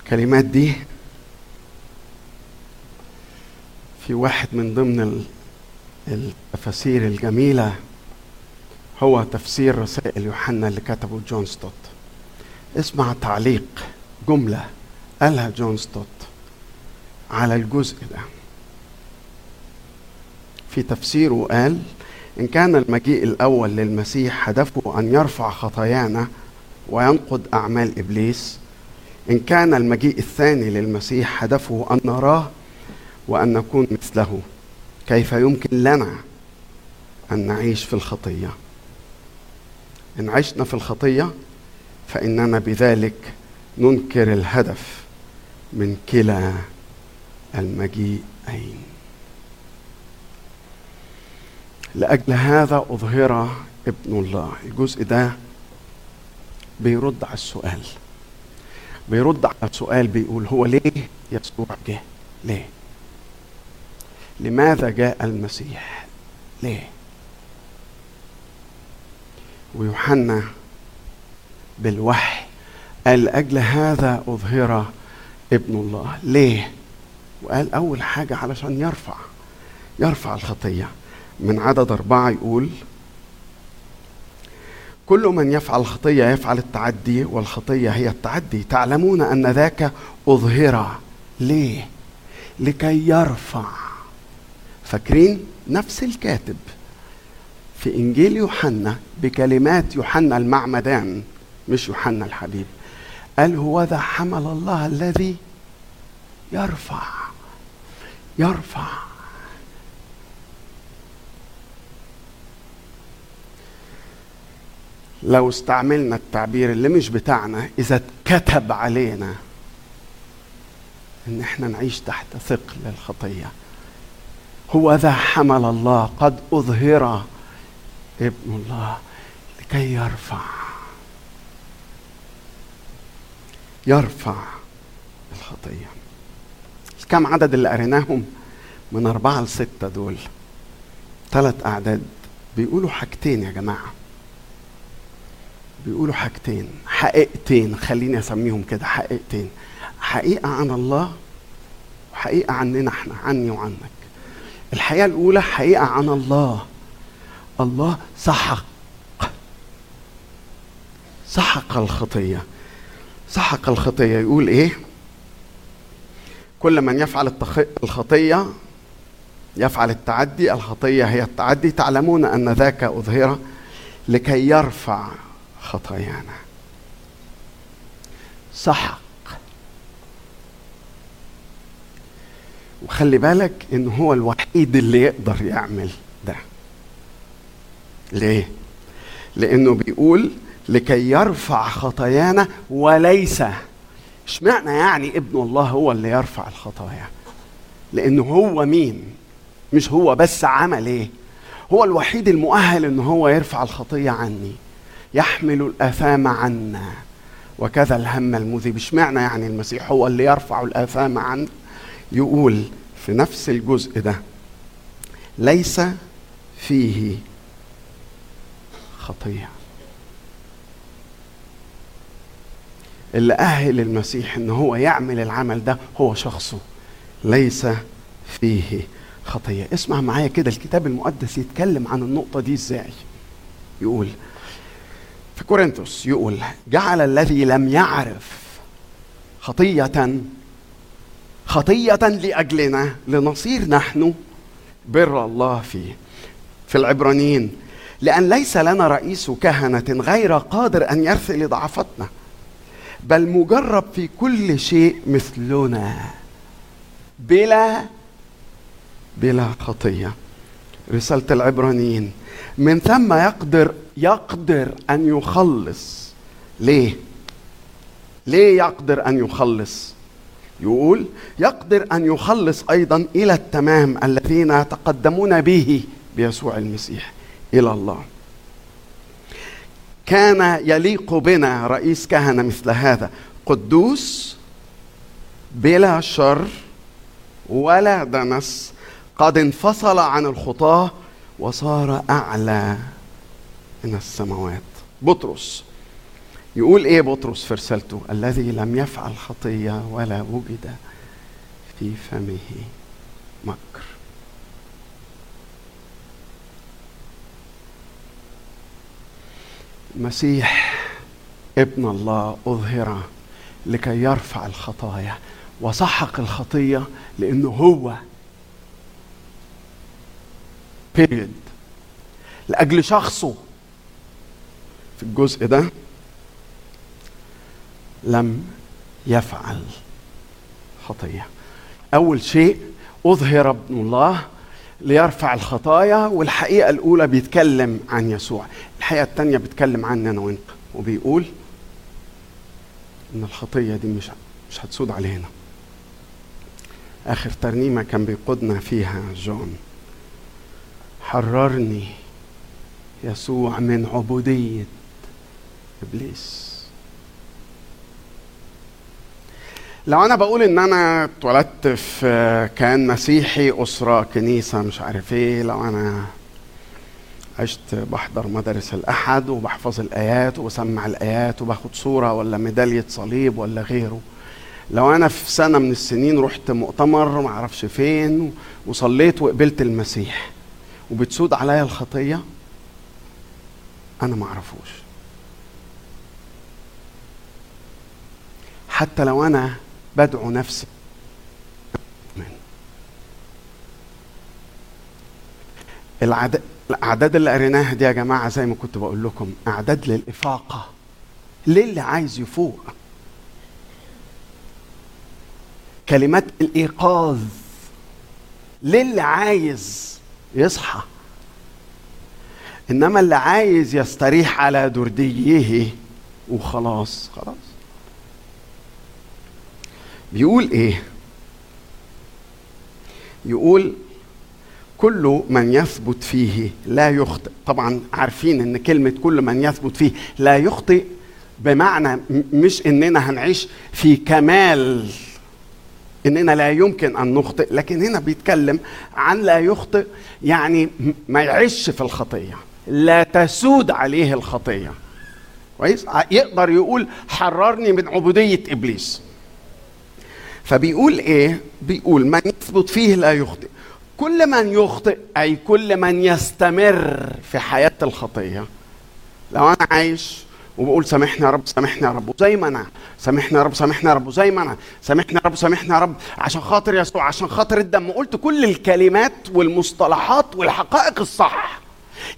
الكلمات دي في واحد من ضمن التفاسير الجميلة هو تفسير رسائل يوحنا اللي كتبه جون ستوت. اسمع تعليق جملة قالها جون ستوت على الجزء ده. في تفسيره قال إن كان المجيء الأول للمسيح هدفه أن يرفع خطايانا وينقض أعمال إبليس إن كان المجيء الثاني للمسيح هدفه أن نراه وأن نكون مثله. كيف يمكن لنا أن نعيش في الخطية؟ إن عشنا في الخطية فإننا بذلك ننكر الهدف من كلا المجيئين. لأجل هذا أظهر ابن الله الجزء ده بيرد على السؤال. بيرد على السؤال بيقول هو ليه يسوع جه؟ ليه؟ لماذا جاء المسيح؟ ليه؟ ويوحنا بالوحي قال لأجل هذا أظهر ابن الله. ليه؟ وقال أول حاجة علشان يرفع يرفع الخطية. من عدد أربعة يقول كل من يفعل الخطية يفعل التعدي والخطية هي التعدي. تعلمون أن ذاك أظهر. ليه؟ لكي يرفع. فاكرين نفس الكاتب في إنجيل يوحنا بكلمات يوحنا المعمدان مش يوحنا الحبيب. قال هو ذا حمل الله الذي يرفع يرفع. لو استعملنا التعبير اللي مش بتاعنا إذا اتكتب علينا إن إحنا نعيش تحت ثقل الخطية. هو ذا حمل الله قد أظهر ابن الله لكي يرفع. يرفع الخطية. كم عدد اللي قريناهم؟ من أربعة لستة دول. ثلاث أعداد. بيقولوا حاجتين يا جماعة. بيقولوا حاجتين. حقيقتين. خليني أسميهم كده. حقيقتين. حقيقة عن الله وحقيقة عننا إحنا. عني وعنك. الحقيقة الأولى حقيقة عن الله. الله سحق. سحق الخطية. سحق الخطية. يقول إيه؟ كل من يفعل التخ... الخطية يفعل التعدي. الخطية هي التعدي. تعلمون أن ذاك أظهر لكي يرفع خطايانا. سحق. وخلي بالك إن هو الوحيد اللي يقدر يعمل ده. ليه؟ لأنه بيقول لكي يرفع خطايانا وليس. اشمعنى يعني ابن الله هو اللي يرفع الخطايا؟ لأنه هو مين؟ مش هو بس عمل إيه؟ هو الوحيد المؤهل إن هو يرفع الخطية عني يحمل الآثام عنا. وكذا الهم المذيب. اشمعنى يعني المسيح هو اللي يرفع الآثام عنا يقول في نفس الجزء ده ليس فيه خطية. اللي أهل المسيح إن هو يعمل العمل ده هو شخصه ليس فيه خطية. اسمع معايا كده الكتاب المقدس يتكلم عن النقطة دي إزاي؟ يقول في كورنثوس يقول جعل الذي لم يعرف خطية خطية لأجلنا لنصير نحن بر الله فيه. في العبرانيين لأن ليس لنا رئيس كهنة غير قادر أن يرثي لضعفتنا بل مجرب في كل شيء مثلنا بلا بلا خطية. رسالة العبرانيين من ثم يقدر يقدر أن يخلص. ليه؟ ليه يقدر أن يخلص؟ يقول يقدر أن يخلص أيضا إلى التمام الذين يتقدمون به بيسوع المسيح إلى الله. كان يليق بنا رئيس كهنة مثل هذا قدوس بلا شر ولا دنس قد انفصل عن الخطاة وصار أعلى من السماوات. بطرس يقول إيه بطرس في رسالته؟ الذي لم يفعل خطية ولا وجد في فمه مكر. المسيح ابن الله أظهر لكي يرفع الخطايا وسحق الخطية لأنه هو. بيريد لأجل شخصه. في الجزء ده لم يفعل خطيه أول شيء أظهر ابن الله ليرفع الخطايا والحقيقة الأولى بيتكلم عن يسوع. الحقيقة الثانية بيتكلم عني أنا وأنت وبيقول إن الخطية دي مش مش هتسود علينا. آخر ترنيمة كان بيقودنا فيها جون. حررني يسوع من عبودية إبليس. لو أنا بقول إن أنا اتولدت في كان مسيحي أسرة كنيسة مش عارف إيه لو أنا عشت بحضر مدارس الأحد وبحفظ الآيات وبسمع الآيات وباخد صورة ولا ميدالية صليب ولا غيره. لو أنا في سنة من السنين رحت مؤتمر ما أعرفش فين وصليت وقبلت المسيح وبتسود عليا الخطية أنا ما أعرفوش. حتى لو أنا بدعو نفسي. العدد الأعداد اللي قريناها دي يا جماعة زي ما كنت بقول لكم أعداد للإفاقة. للي عايز يفوق؟ كلمات الإيقاظ. للي عايز يصحى؟ إنما اللي عايز يستريح على درديه وخلاص خلاص. بيقول إيه؟ يقول كل من يثبت فيه لا يخطئ. طبعا عارفين إن كلمة كل من يثبت فيه لا يخطئ بمعنى مش إننا هنعيش في كمال إننا لا يمكن أن نخطئ. لكن هنا بيتكلم عن لا يخطئ يعني ما يعيش في الخطية لا تسود عليه الخطية. كويس؟ يقدر يقول حررني من عبودية إبليس. فبيقول إيه؟ بيقول من يثبت فيه لا يخطئ. كل من يخطئ أي كل من يستمر في حياة الخطيه لو أنا عايش وبقول سامحني يا رب سامحني يا رب وزي ما أنا سامحني يا رب سامحني يا رب وزي ما أنا سامحني يا رب سامحني يا رب عشان خاطر يسوع عشان خاطر الدم. قلت كل الكلمات والمصطلحات والحقائق الصح.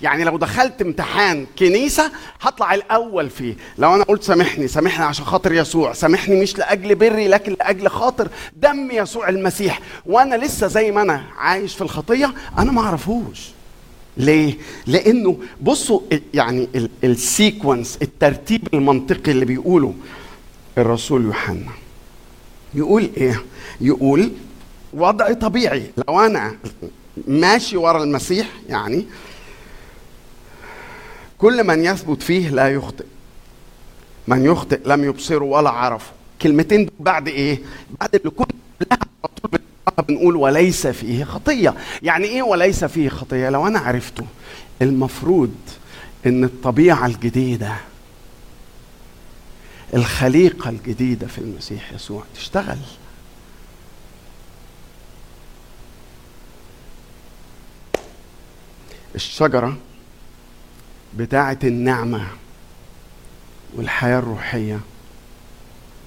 يعني لو دخلت امتحان كنيسة هطلع الأول فيه. لو أنا قلت سامحني سامحني عشان خاطر يسوع سامحني مش لأجل بري لكن لأجل خاطر دم يسوع المسيح. وأنا لسه زي ما أنا عايش في الخطية أنا ما أعرفوش. ليه؟ لأنه بصوا يعني ال- السيكونس الترتيب المنطقي اللي بيقوله الرسول يوحنا. يقول إيه؟ يقول وضع طبيعي. لو أنا ماشي ورا المسيح يعني كل من يثبت فيه لا يخطئ. من يخطئ لم يبصره ولا عرفه. كلمتين بعد إيه؟ بعد اللي بنقراها بنقول وليس فيه خطية. يعني إيه وليس فيه خطية؟ لو أنا عرفته المفروض إن الطبيعة الجديدة الخليقة الجديدة في المسيح يسوع تشتغل. الشجرة بتاعة النعمة والحياة الروحية.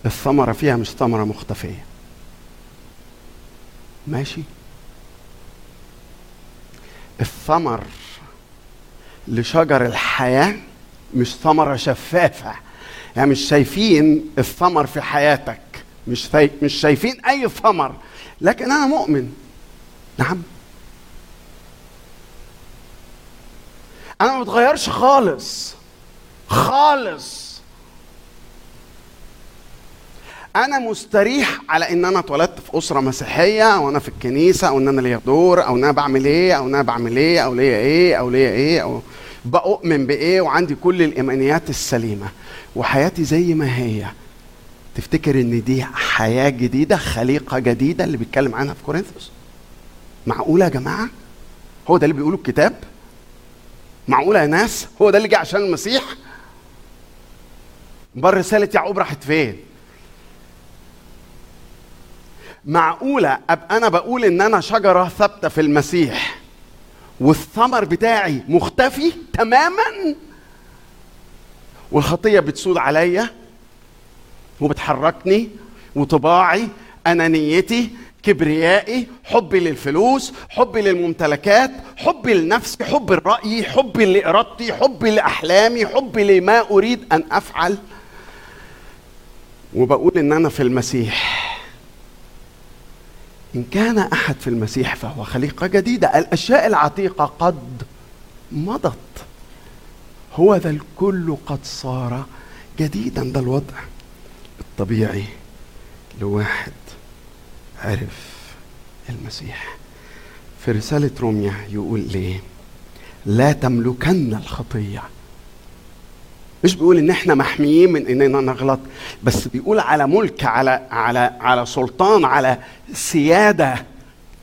الثمرة فيها مش ثمرة مختفية. ماشي؟ الثمر لشجر الحياة مش ثمرة شفافة. يعني مش شايفين الثمر في حياتك. مش مش شايفين أي ثمر. لكن أنا مؤمن. نعم؟ أنا ما بتغيرش خالص. خالص. أنا مستريح على ان أنا اتولدت في اسره مسيحيه أو أنا في الكنيسه أو ان أنا ليا دور أو ان أنا بعمل إيه أو ان أنا بعمل إيه أو ليا إيه أو ليا إيه أو بؤمن بإيه وعندي كل الإيمانيات السليمة. وحياتي زي ما هي. تفتكر إن دي حياة جديدة خليقة جديدة اللي بيتكلم عنها في كورنثوس؟ معقولة يا جماعة؟ هو ده اللي بيقوله الكتاب؟ معقولة يا ناس؟ هو ده اللي جه عشان المسيح؟ بر رسالة يعقوب راحت فين؟ معقولة أبقى أنا بقول إن أنا شجرة ثابتة في المسيح والثمر بتاعي مختفي تماما؟ والخطية بتسود عليا وبتحركني وطباعي أنانيتي كبريائي حبي للفلوس حبي للممتلكات حبي لنفسي حبي الرأي حبي لإرادتي حبي لأحلامي حبي لما أريد أن أفعل. وبقول إن أنا في المسيح. إن كان أحد في المسيح فهو خليقة جديدة. الأشياء العتيقة قد مضت. هو ذا الكل قد صار جديدا. ده الوضع الطبيعي لواحد. عرف المسيح. في رسالة روميا يقول ليه؟ لا تملكن الخطية. مش بيقول إن إحنا محميين من إننا نغلط بس بيقول على ملك على على على سلطان على سيادة.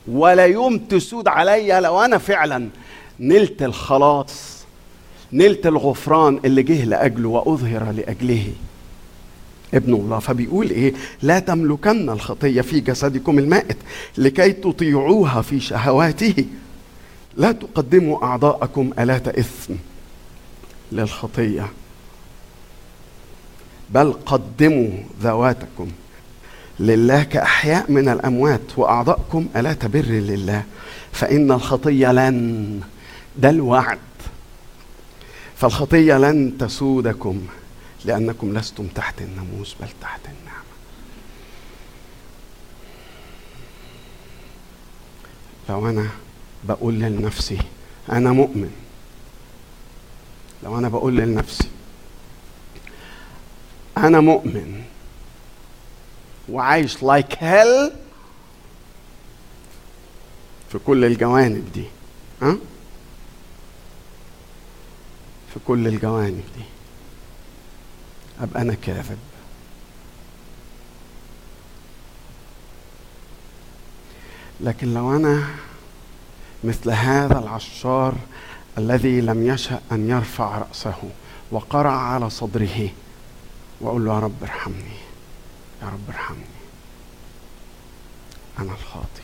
ولا يوم تسود عليا لو أنا فعلا نلت الخلاص نلت الغفران اللي جه لأجله وأظهر لأجله. ابن الله. فبيقول إيه؟ لا تملكن الخطية في جسدكم المائت لكي تطيعوها في شهواته. لا تقدموا أعضاءكم الات اثم للخطية. بل قدموا ذواتكم لله كأحياء من الأموات وأعضاءكم الات بر لله. فإن الخطية لن ده الوعد فالخطية لن تسودكم. لأنكم لستم تحت الناموس بل تحت النعمة. لو أنا بقول لنفسي أنا مؤمن. لو أنا بقول لنفسي أنا مؤمن. وعايش لايك like هيل في كل الجوانب دي. ها في كل الجوانب دي. أبقى أنا كاذب. لكن لو أنا مثل هذا العشار الذي لم يشأ أن يرفع رأسه وقرع على صدره وأقول له يا رب ارحمني يا رب ارحمني. أنا الخاطي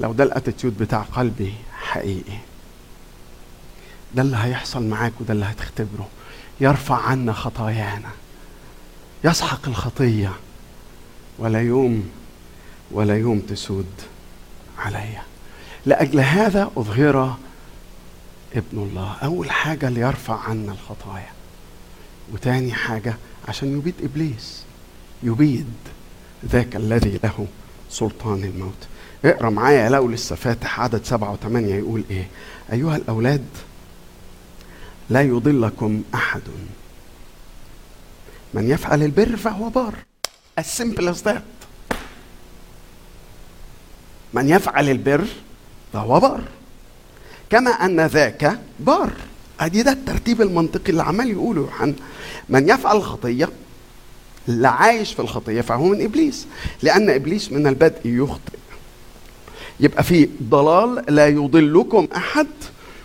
لو ده الأتيتيود بتاع قلبي حقيقي. ده اللي هيحصل معاك وده اللي هتختبره. يرفع عنا خطايانا. يسحق الخطية. ولا يوم ولا يوم تسود عليا لأجل هذا أظهر ابن الله. أول حاجة ليرفع عنا الخطايا. وتاني حاجة عشان يبيد إبليس. يبيد ذاك الذي له سلطان الموت. اقرأ معايا لو لسه فاتح عدد سبعة وثمانية يقول إيه. أيها الأولاد لا يضلكم أحد. من يفعل البر فهو بار as simple as that. من يفعل البر فهو بار كما أن ذاك بار ادي ده الترتيب المنطقي اللي عمال يقوله يوحنا من يفعل الخطيه اللي عايش في الخطية فهو من إبليس. لأن إبليس من البدء يخطئ. يبقى في ضلال لا يضلكم أحد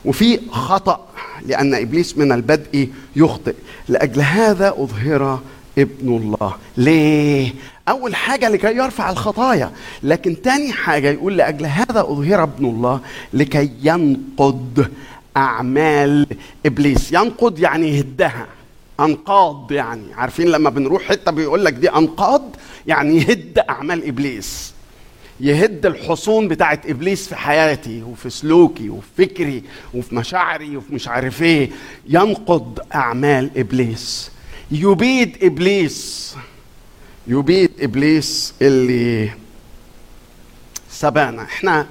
وفي خطأ. لأن إبليس من البدء يخطئ. لأجل هذا أظهر ابن الله. ليه؟ أول حاجة لكي يرفع الخطايا. لكن تاني حاجة يقول لأجل هذا أظهر ابن الله لكي ينقض أعمال إبليس. ينقض يعني يهدها. أنقاض يعني. عارفين لما بنروح حتة بيقول لك دي أنقاض؟ يعني يهد أعمال إبليس. يهد الحصون بتاعت إبليس في حياتي وفي سلوكي وفي فكري وفي مشاعري وفي مش عارف إيه. ينقض أعمال إبليس. يبيد إبليس. يبيد إبليس اللي سبقنا إحنا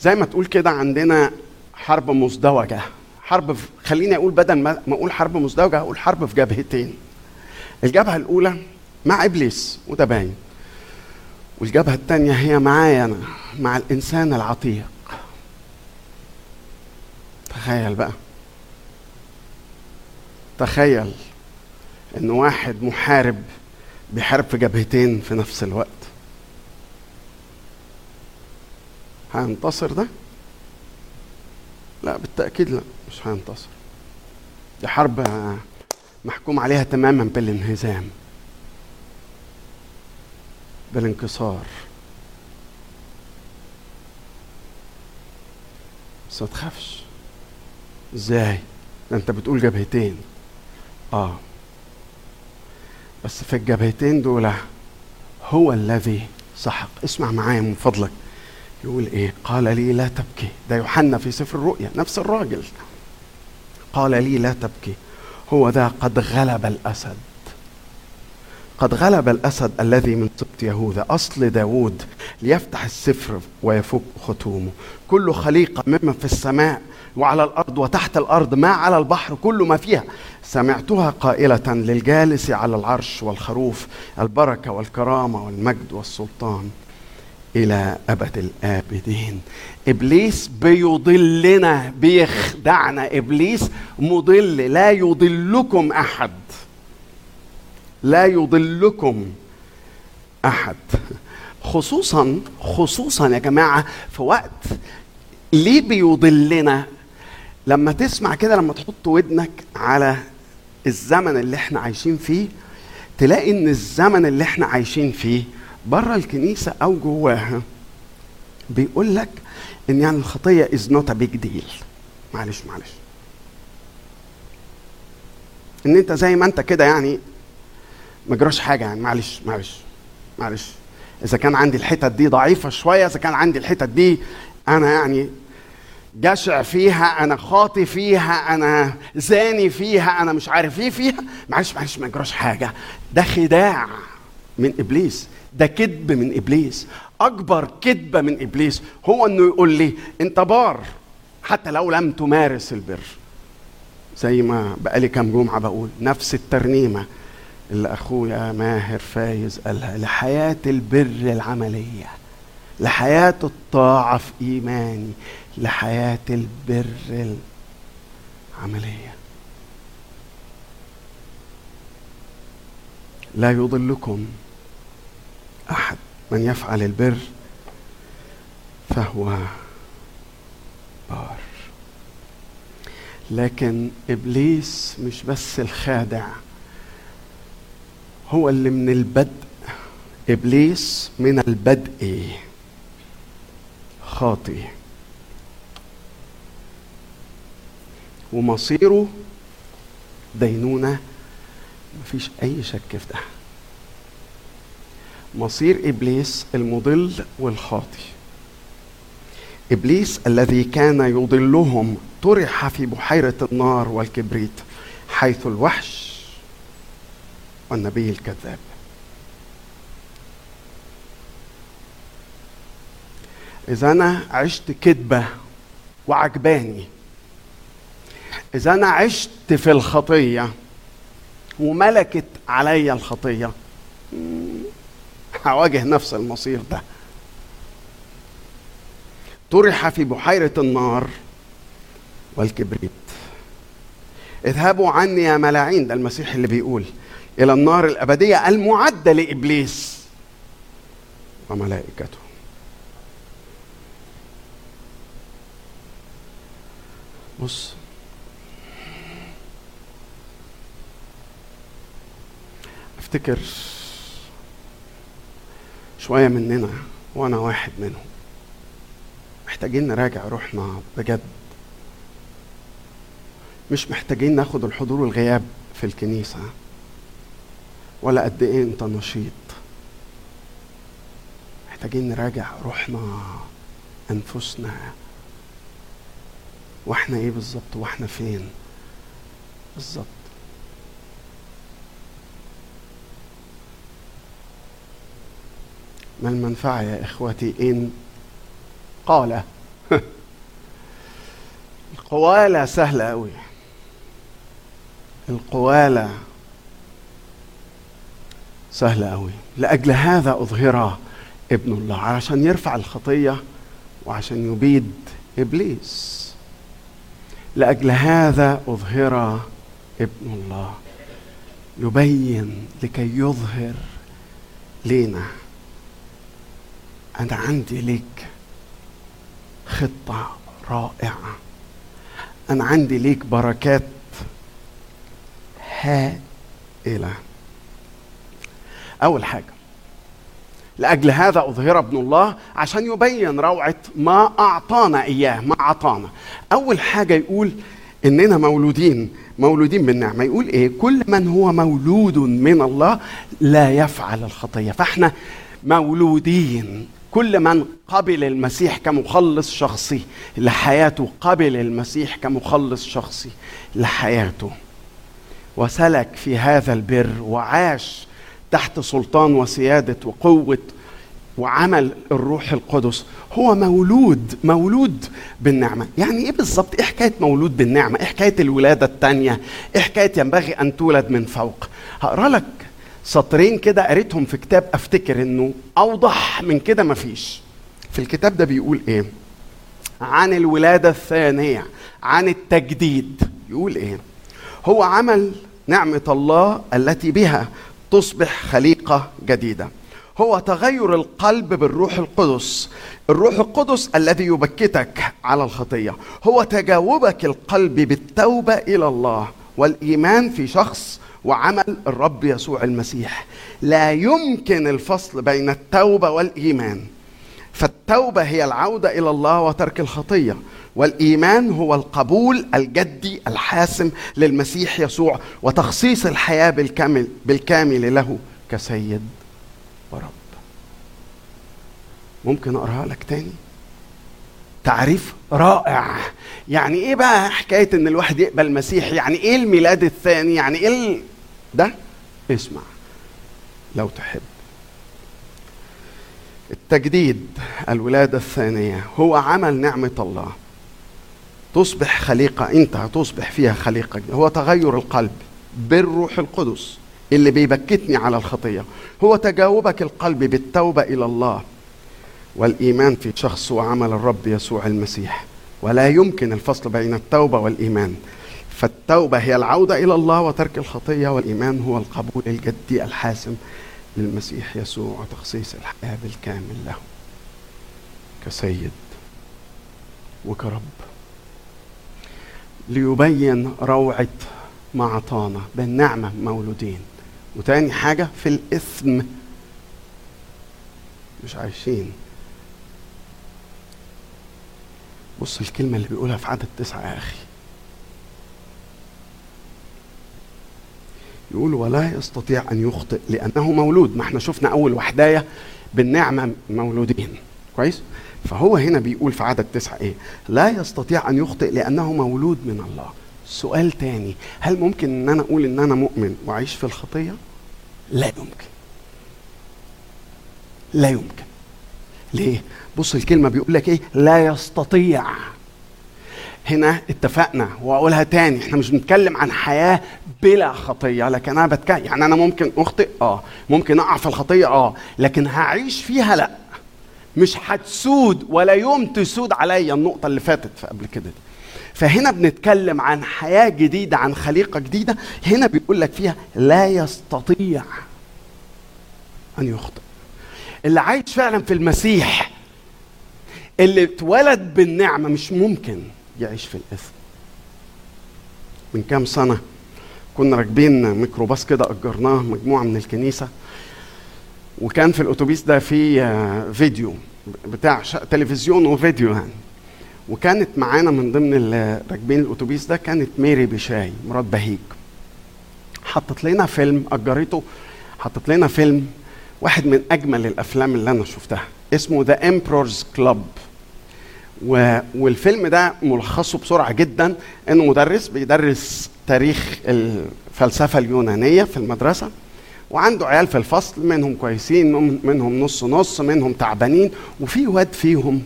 زي ما تقول كده عندنا حرب مزدوجة. حرب في خليني أقول بدل ما أقول حرب مزدوجة أقول حرب في جبهتين. الجبهة الأولى مع إبليس وده باين. والجبهة الثانية هي معايا أنا مع الإنسان العتيق. تخيل بقى. تخيل إن واحد محارب بيحارب في جبهتين في نفس الوقت. هينتصر ده؟ لا بالتأكيد لا مش هينتصر. دي حرب محكوم عليها تماما بالانهزام. بالانكسار. بس ما تخافش. إزاي؟ ده أنت بتقول جبهتين. آه. بس في الجبهتين دول هو الذي سحق. اسمع معايا من فضلك. يقول إيه؟ قال لي لا تبكي. ده يوحنا في سفر الرؤيا نفس الراجل. قال لي لا تبكي. هو ذا قد غلب الأسد. قد غلب الأسد الذي من سبط يهوذا. أصل داود ليفتح السفر ويفك ختومه كل خليقة مما في السماء وعلى الأرض وتحت الأرض ما على البحر كل ما فيها. سمعتها قائلة للجالس على العرش والخروف البركة والكرامة والمجد والسلطان إلى أبد الآبدين. إبليس بيضلنا بيخدعنا. إبليس مضل لا يضلكم أحد. لا يضلكم أحد. خصوصا خصوصا يا جماعة في وقت ليه بيضلنا؟ لما تسمع كده لما تحط ودنك على الزمن اللي إحنا عايشين فيه تلاقي إن الزمن اللي إحنا عايشين فيه بره الكنيسة أو جواها بيقول لك إن يعني الخطية is not a big deal معلش معلش. إن أنت زي ما أنت كده يعني ما جراش حاجة يعني معلش معلش معلش. إذا كان عندي الحتت دي ضعيفة شوية إذا كان عندي الحتت دي أنا يعني جشع فيها أنا خاطي فيها أنا زاني فيها أنا مش عارف إيه فيها. معلش معلش ما يجراش حاجة. ده خداع من إبليس. ده كذب من إبليس. أكبر كذبة من إبليس هو إنه يقول لي أنت بار. حتى لو لم تمارس البر. زي ما بقالي كام جمعة بقول نفس الترنيمة. اللي أخويا ماهر فايز قالها لحياة البر العملية لحياة الطاعة في إيماني لحياة البر العملية. لا يضلكم أحد من يفعل البر فهو بار. لكن إبليس مش بس الخادع هو اللي من البدء. إبليس من البدء. خاطي ومصيره دينونة. مفيش أي شك في ده. مصير إبليس المضل والخاطي إبليس الذي كان يضلهم طرح في بحيرة النار والكبريت حيث الوحش والنبي الكذاب. إذا أنا عشت كذبه وعجباني. إذا أنا عشت في الخطية وملكت عليا الخطية. هواجه نفس المصير ده. طرح في بحيرة النار والكبريت. اذهبوا عني يا ملاعين ده المسيح اللي بيقول. إلى النار الأبدية المعدة لإبليس وملائكته. بص. أفتكر شوية مننا وأنا واحد منهم. محتاجين نراجع روحنا بجد. مش محتاجين ناخد الحضور والغياب في الكنيسة. ولا قد إيه أنت نشيط. محتاجين نراجع روحنا أنفسنا. وإحنا إيه بالظبط؟ وإحنا فين؟ بالظبط. ما المنفعة يا إخوتي إن قال؟ القوالة سهلة أوي. القوالة سهلة أوي. لأجل هذا أظهر ابن الله. عشان يرفع الخطية وعشان يبيد إبليس. لأجل هذا أظهر ابن الله. يبين لكي يظهر لينا. أنا عندي ليك خطة رائعة. أنا عندي ليك بركات هائلة. أول حاجة لأجل هذا أظهر ابن الله عشان يبين روعة ما أعطانا إياه ما أعطانا. أول حاجة يقول إننا مولودين مولودين بالنعمة. يقول إيه؟ كل من هو مولود من الله لا يفعل الخطية. فإحنا مولودين. كل من قبل المسيح كمخلص شخصي لحياته قبل المسيح كمخلص شخصي لحياته. وسلك في هذا البر وعاش تحت سلطان وسيادة وقوة وعمل الروح القدس هو مولود مولود بالنعمة. يعني إيه بالظبط؟ إيه حكاية مولود بالنعمة؟ إيه حكاية الولادة التانية؟ إيه حكاية ينبغي أن تولد من فوق؟ هقرأ لك سطرين كده قريتهم في كتاب أفتكر إنه أوضح من كده مفيش. في الكتاب ده بيقول إيه؟ عن الولادة الثانية عن التجديد. يقول إيه؟ هو عمل نعمة الله التي بها تصبح خليقة جديدة. هو تغير القلب بالروح القدس. الروح القدس الذي يبكتك على الخطية. هو تجاوبك القلب بالتوبة إلى الله والإيمان في شخص وعمل الرب يسوع المسيح. لا يمكن الفصل بين التوبة والإيمان. فالتوبة هي العودة إلى الله وترك الخطية. والإيمان هو القبول الجدي الحاسم للمسيح يسوع وتخصيص الحياة بالكامل بالكامل له كسيد ورب. ممكن أقراها لك تاني؟ تعريف رائع. يعني إيه بقى حكاية إن الواحد يقبل المسيح؟ يعني إيه الميلاد الثاني؟ يعني إيه ال... ده؟ اسمع. لو تحب. التجديد الولادة الثانية. هو عمل نعمة الله. تصبح خليقة انت هتصبح فيها خليقة. هو تغير القلب بالروح القدس اللي بيبكتني على الخطية. هو تجاوبك القلب بالتوبة إلى الله. والإيمان في شخص وعمل الرب يسوع المسيح. ولا يمكن الفصل بين التوبة والإيمان. فالتوبة هي العودة إلى الله وترك الخطية والإيمان هو القبول الجدي الحاسم للمسيح يسوع وتخصيص الحياة بالكامل له. كسيد وكرب. ليبين روعة ما اعطانا بالنعمة مولودين. وتاني حاجة في الاثم مش عايشين. بص الكلمة اللي بيقولها في عدد تسعة يا أخي. يقول ولا يستطيع أن يخطئ لأنه مولود. ما إحنا شفنا أول وحداية بالنعمة مولودين. كويس؟ فهو هنا بيقول في عدد تسعة إيه؟ لا يستطيع أن يخطئ لأنه مولود من الله. سؤال تاني هل ممكن أن أنا أقول أن أنا مؤمن وأعيش في الخطية؟ لا يمكن. لا يمكن. ليه؟ بص الكلمة بيقول لك إيه؟ لا يستطيع. هنا اتفقنا واقولها تاني إحنا مش بنتكلم عن حياة بلا خطية لكن أنا بتكلم يعني أنا ممكن أخطئ؟ آه. ممكن أقع في الخطية؟ آه. لكن هعيش فيها؟ لا. مش هتسود ولا يوم تسود عليا النقطة اللي فاتت قبل كده دي. فهنا بنتكلم عن حياة جديدة عن خليقة جديدة. هنا بيقول لك فيها لا يستطيع أن يخطئ. اللي عايش فعلا في المسيح اللي اتولد بالنعمة مش ممكن يعيش في الإثم. من كام سنة كنا راكبين ميكروباص كده أجرناه مجموعة من الكنيسة. وكان في الأتوبيس ده في فيديو بتاع تلفزيون وفيديو يعني. وكانت معانا من ضمن راكبين الأتوبيس ده كانت ميري بشاي مرات بهيج. حطت لنا فيلم أجرته حطت لنا فيلم واحد من أجمل الأفلام اللي أنا شفتها. اسمه The Emperor's Club والفيلم ده ملخصه بسرعة جدا إنه مدرس بيدرس تاريخ الفلسفة اليونانية في المدرسة. وعنده عيال في الفصل منهم كويسين منهم نص نص منهم تعبانين وفي واد فيهم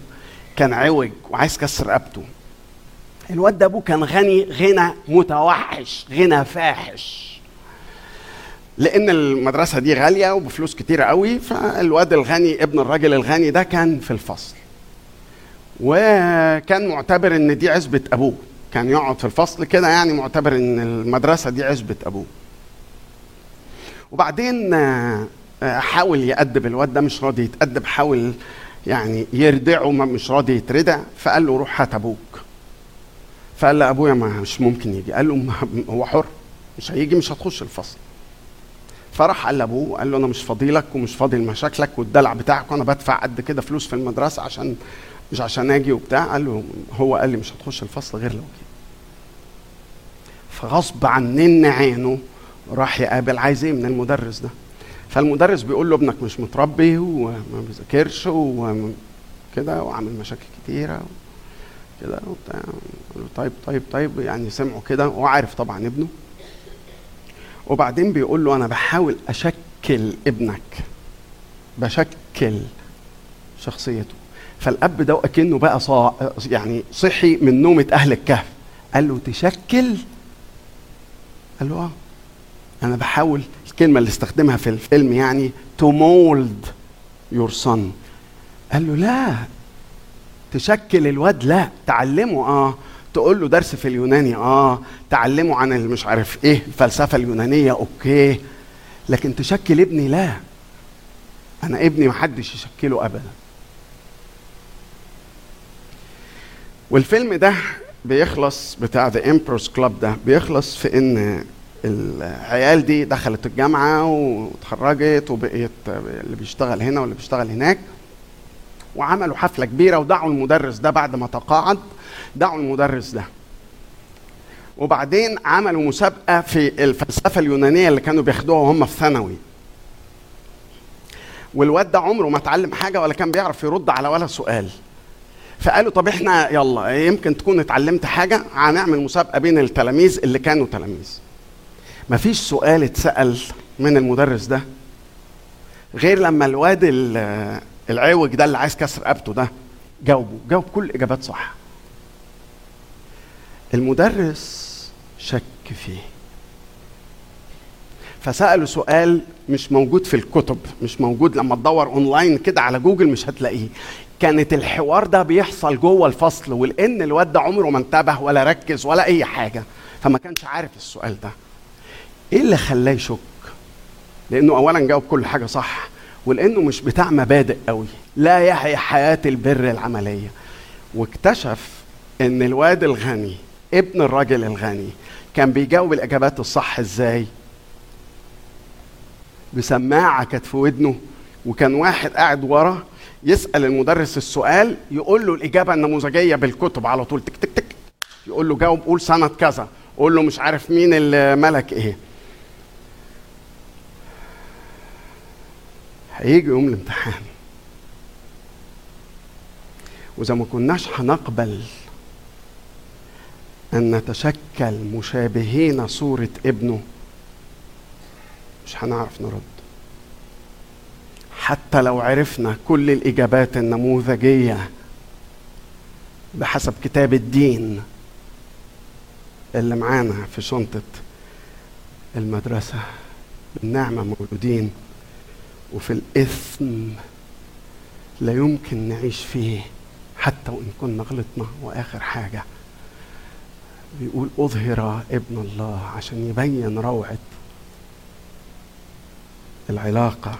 كان عوج وعايز كسر رقبته. الواد ده أبوه كان غني غنى متوحش غنى فاحش. لأن المدرسة دي غالية وبفلوس كتيره قوي فالواد الغني ابن الراجل الغني ده كان في الفصل. وكان معتبر إن دي عزبة أبوه. كان يقعد في الفصل كده يعني معتبر إن المدرسة دي عزبة أبوه. وبعدين حاول يأدب الواد ده مش راضي يتأدب حاول يعني يردعه مش راضي يتردع. فقال له روح هات أبوك. فقال له أبويا ما مش ممكن يجي. قال له هو حر مش هيجي مش هتخش الفصل. فراح قال لأبوه قال له أنا مش فاضي لك ومش فاضي لمشاكلك والدلع بتاعك وأنا بدفع قد كده فلوس في المدرسة عشان مش عشان أجي وبتاع. قال له هو قال لي مش هتخش الفصل غير لو جيت. فغصب عنن عينه راح يقابل عايز إيه من المدرس ده؟ فالمدرس بيقول له ابنك مش متربي وما بيذاكرش وكده وعامل مشاكل كتيرة كده وبتاع. طيب طيب طيب يعني سمعه كده. وعارف طبعا ابنه. وبعدين بيقول له أنا بحاول أشكل ابنك. بشكل شخصيته. فالأب ده اكنه بقى صا يعني صحي من نومة أهل الكهف. قال له تشكل؟ قال له آه. أنا بحاول الكلمة اللي استخدمها في الفيلم يعني to mold your son. قال له لا تشكل الواد لا تعلمه آه. تقول له درس في اليوناني آه. تعلمه عن مش عارف إيه الفلسفة اليونانية أوكي. لكن تشكل ابني لا. أنا ابني محدش يشكله ابدا. والفيلم ده بيخلص بتاع The Emperor's Club ده بيخلص في إن العيال دي دخلت الجامعة واتخرجت وبقيت اللي بيشتغل هنا واللي بيشتغل هناك. وعملوا حفلة كبيرة ودعوا المدرس ده بعد ما تقاعد دعوا المدرس ده. وبعدين عملوا مسابقة في الفلسفة اليونانية اللي كانوا بياخدوها وهم في ثانوي. والواد ده عمره ما اتعلم حاجة ولا كان بيعرف يرد على ولا سؤال. فقالوا طب إحنا يلا يمكن تكون اتعلمت حاجة هنعمل مسابقة بين التلاميذ اللي كانوا تلاميذ. مفيش سؤال اتسأل من المدرس ده غير لما الواد ال- العوج ده اللي عايز كسر رقبته ده جاوبه جاوب كل الإجابات صح. المدرس شك فيه. فسأله سؤال مش موجود في الكتب مش موجود لما تدور اونلاين كده على جوجل مش هتلاقيه. كانت الحوار ده بيحصل جوه الفصل ولان الواد ده عمره ما انتبه ولا ركز ولا أي حاجة. فما كانش عارف السؤال ده. إيه اللي خلاه يشك؟ لأنه اولا جاوب كل حاجة صح ولأنه مش بتاع مبادئ قوي لا يحيا حياة البر العملية. واكتشف إن الواد الغني ابن الراجل الغني كان بيجاوب الإجابات الصح إزاي؟ بسماعة كانت في ودنه وكان واحد قاعد ورا يسأل المدرس السؤال يقول له الإجابة النموذجية بالكتب على طول تك تك تك. يقول له جاوب قول سنه كذا. قول له مش عارف مين الملك إيه. هيجي يوم الامتحان. وإذا ما كناش هنقبل أن نتشكل مشابهين صورة ابنه مش هنعرف نرد. حتى لو عرفنا كل الإجابات النموذجية بحسب كتاب الدين اللي معانا في شنطة المدرسة بالنعمه مولودين. وفي الإثم لا يمكن نعيش فيه حتى وإن كنا غلطنا. وآخر حاجة بيقول أظهر ابن الله عشان يبين روعة العلاقة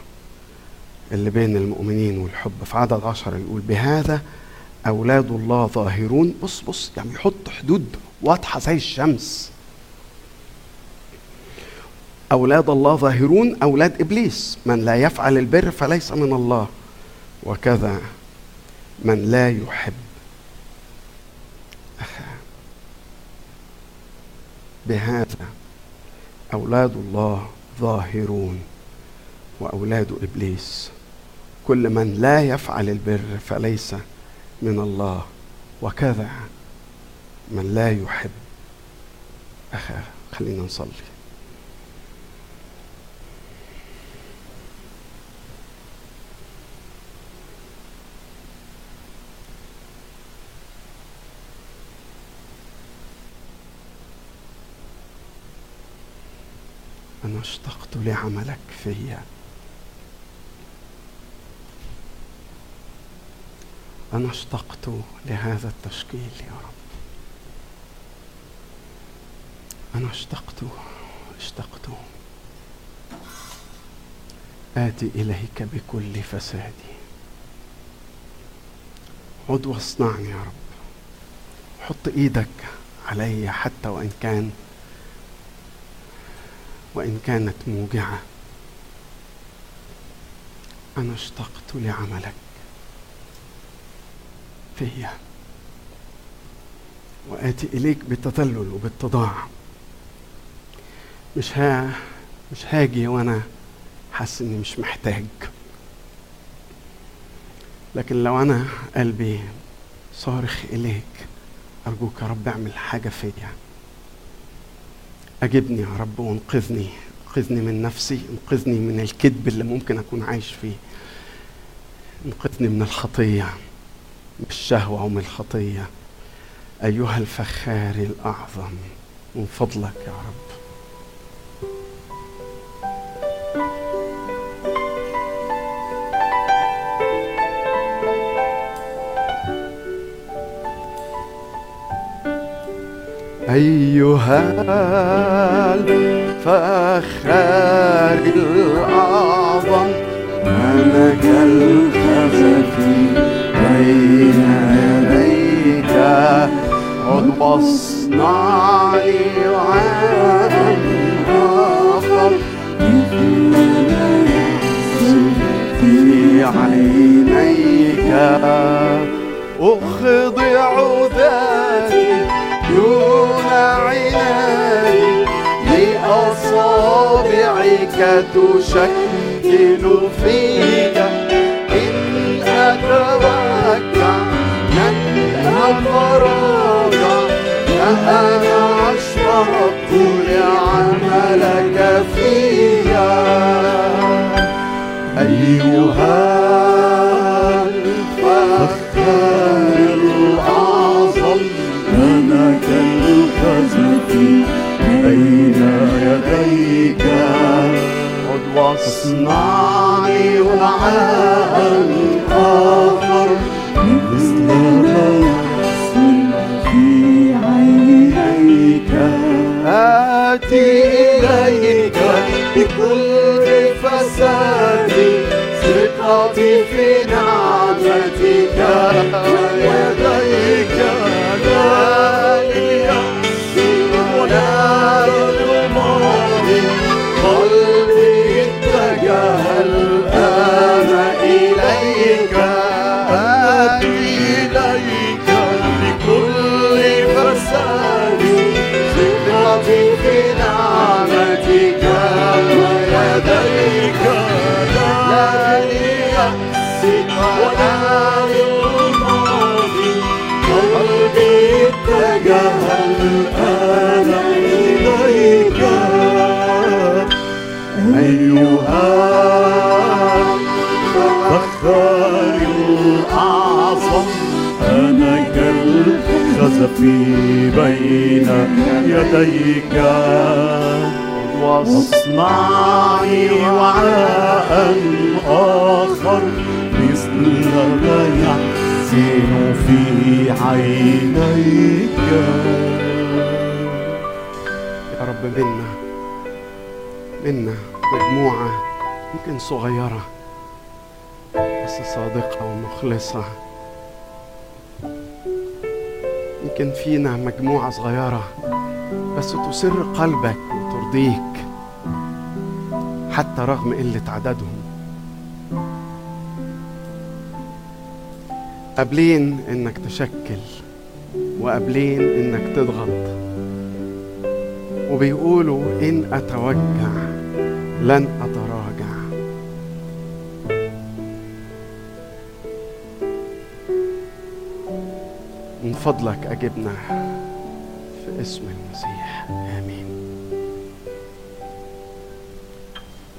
اللي بين المؤمنين والحب. في عدد عشر يقول بهذا أولاد الله ظاهرون. بص بص يعني يحط حدود واضحة زي الشمس. أولاد الله ظاهرون أولاد إبليس. من لا يفعل البر فليس من الله. وكذا من لا يحب. أخاه بهذا أولاد الله ظاهرون وأولاد إبليس. كل من لا يفعل البر فليس من الله. وكذا من لا يحب. أخاه خلينا نصلي. أنا اشتقت لعملك فيا. أنا اشتقت لهذا التشكيل يا رب. أنا اشتقت اشتقت. آتي إليك بكل فسادي. عد واصنعني يا رب. حط إيدك علي حتى وإن كان وإن كانت موجعة. أنا اشتقت لعملك. فيا. وآتي إليك بالتذلل وبالتضاع. مش ها مش هاجي وأنا حاسس إني مش محتاج. لكن لو أنا قلبي صارخ إليك أرجوك يا رب اعمل حاجة فيا. أجبني يا رب وأنقذني أنقذني من نفسي أنقذني من الكذب اللي ممكن أكون عايش فيه. أنقذني من الخطية من الشهوة ومن الخطية. أيها الفخار الأعظم من فضلك يا رب. أيها الفخار الأعظم أنا كالخزف بين يديك؟ واصنعني وعاء آخر في عينيك. أخضع لأصابعك تشكل فيك. إن أتوكع من أفراغ فأنا أشتاق لعملك فيا أيها عد واصنعني وعاء آخر. مثل رأس في عينيك آتي إليك بكل فسادي ثقتي في نعمتك. ويديك الآن إليك. أيها الفخار الأعظم أنا كالخزف بين يديك. واصنعني وعاء آخر مثل ما يحسن في عينيك. يا رب منا منا مجموعة يمكن صغيرة بس صادقة ومخلصة. يمكن فينا مجموعة صغيرة بس تسر قلبك وترضيك حتى رغم قلة عددهم. قابلين إنك تشكل وقابلين إنك تضغط. وبيقولوا إن أتوجع لن أتراجع. من فضلك أجبنا في اسم المسيح. آمين.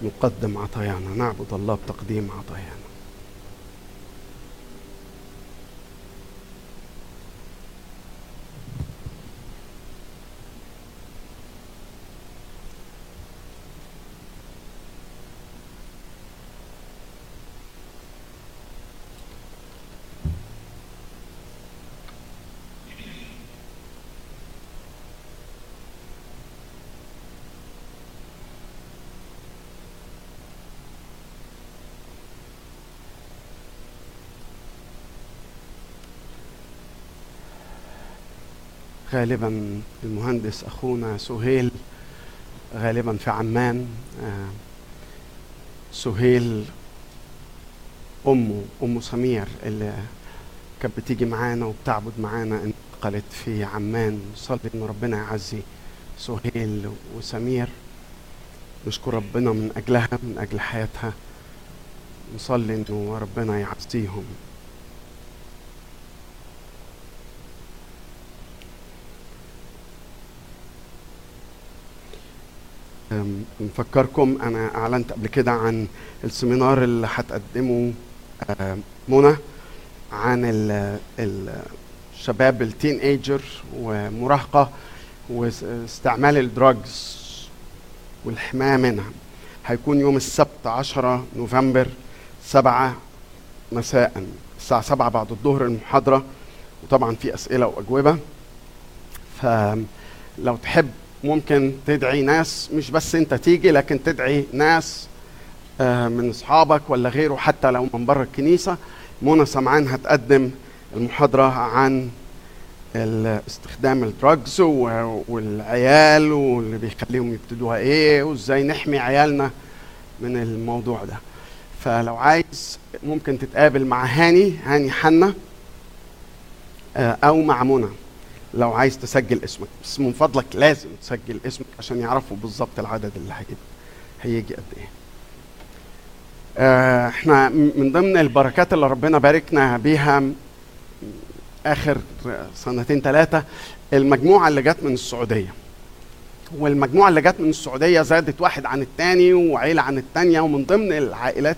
نقدم عطايانا. نعبد الله بتقديم عطايانا. غالبا المهندس أخونا سهيل غالبا في عمان آه، سهيل أمه ام سمير اللي كانت بتيجي معانا وبتعبد معانا انتقلت في عمان. نصلي ان ربنا يعزي سهيل وسمير. نشكر ربنا من أجلها من أجل حياتها. نصلي إنه ربنا يعزيهم. نفكركم. أنا أعلنت قبل كده عن ال seminar اللي هتقدمه منى عن ال- ال- الشباب ال teenager ومراهقة واستعمال ال drugs والحماية منها. هيكون يوم السبت 10 نوفمبر 7 مساء الساعة 7 بعد الظهر المحاضرة. وطبعا في أسئلة وأجوبة. فلو تحب ممكن تدعي ناس مش بس أنت تيجي لكن تدعي ناس آه، من أصحابك ولا غيره حتى لو من بره الكنيسة. منى سمعان هتقدم المحاضرة عن استخدام ال drugs والعيال واللي بيخليهم يبتدوها إيه وإزاي نحمي عيالنا من الموضوع ده. فلو عايز ممكن تتقابل مع هاني هاني حنا آه، أو مع منى. لو عايز تسجل اسمك بس من فضلك لازم تسجل اسمك عشان يعرفوا بالظبط العدد اللي هيجي هيجي قد إيه. آه، إحنا من ضمن البركات اللي ربنا باركنا بيها آخر سنتين ثلاثة المجموعة اللي جت من السعودية. والمجموعة اللي جت من السعودية زادت واحد عن التاني وعيلة عن التانية ومن ضمن العائلات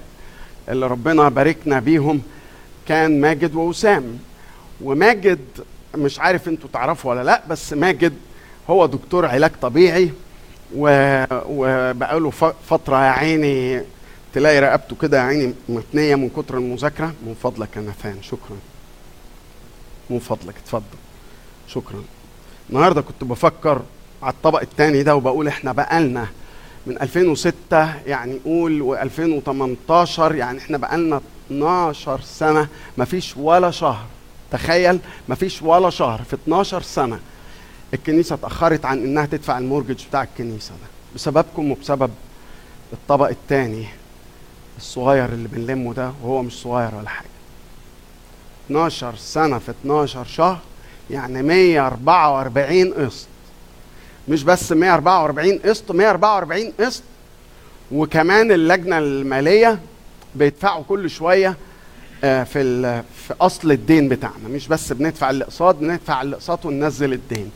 اللي ربنا باركنا بيهم كان ماجد ووسام. وماجد مش عارف أنتوا تعرفوا ولا لا بس ماجد هو دكتور علاج طبيعي و... وبقاله ف- فترة يا عيني تلاقي رقبته كده يا عيني متنية من كتر المذاكرة. من فضلك يا نفان شكرا. من فضلك اتفضل. شكرا. النهارده كنت بفكر على الطبق الثاني ده وبقول إحنا بقالنا من 2006 يعني قول و2018 يعني إحنا بقالنا 12 سنة مفيش ولا شهر تخيل مفيش ولا شهر في 12 سنة الكنيسة اتأخرت عن إنها تدفع المورجج بتاع الكنيسة ده. بسببكم وبسبب الطبق الثاني الصغير اللي بنلمه ده وهو مش صغير ولا حاجة. 12 سنة في 12 شهر يعني 144 قسط. مش بس 144 قسط 144 قسط. وكمان اللجنة المالية بيدفعوا كل شوية في ال- في أصل الدين بتاعنا. مش بس بندفع الاقساط بندفع الاقساط وننزل الدين.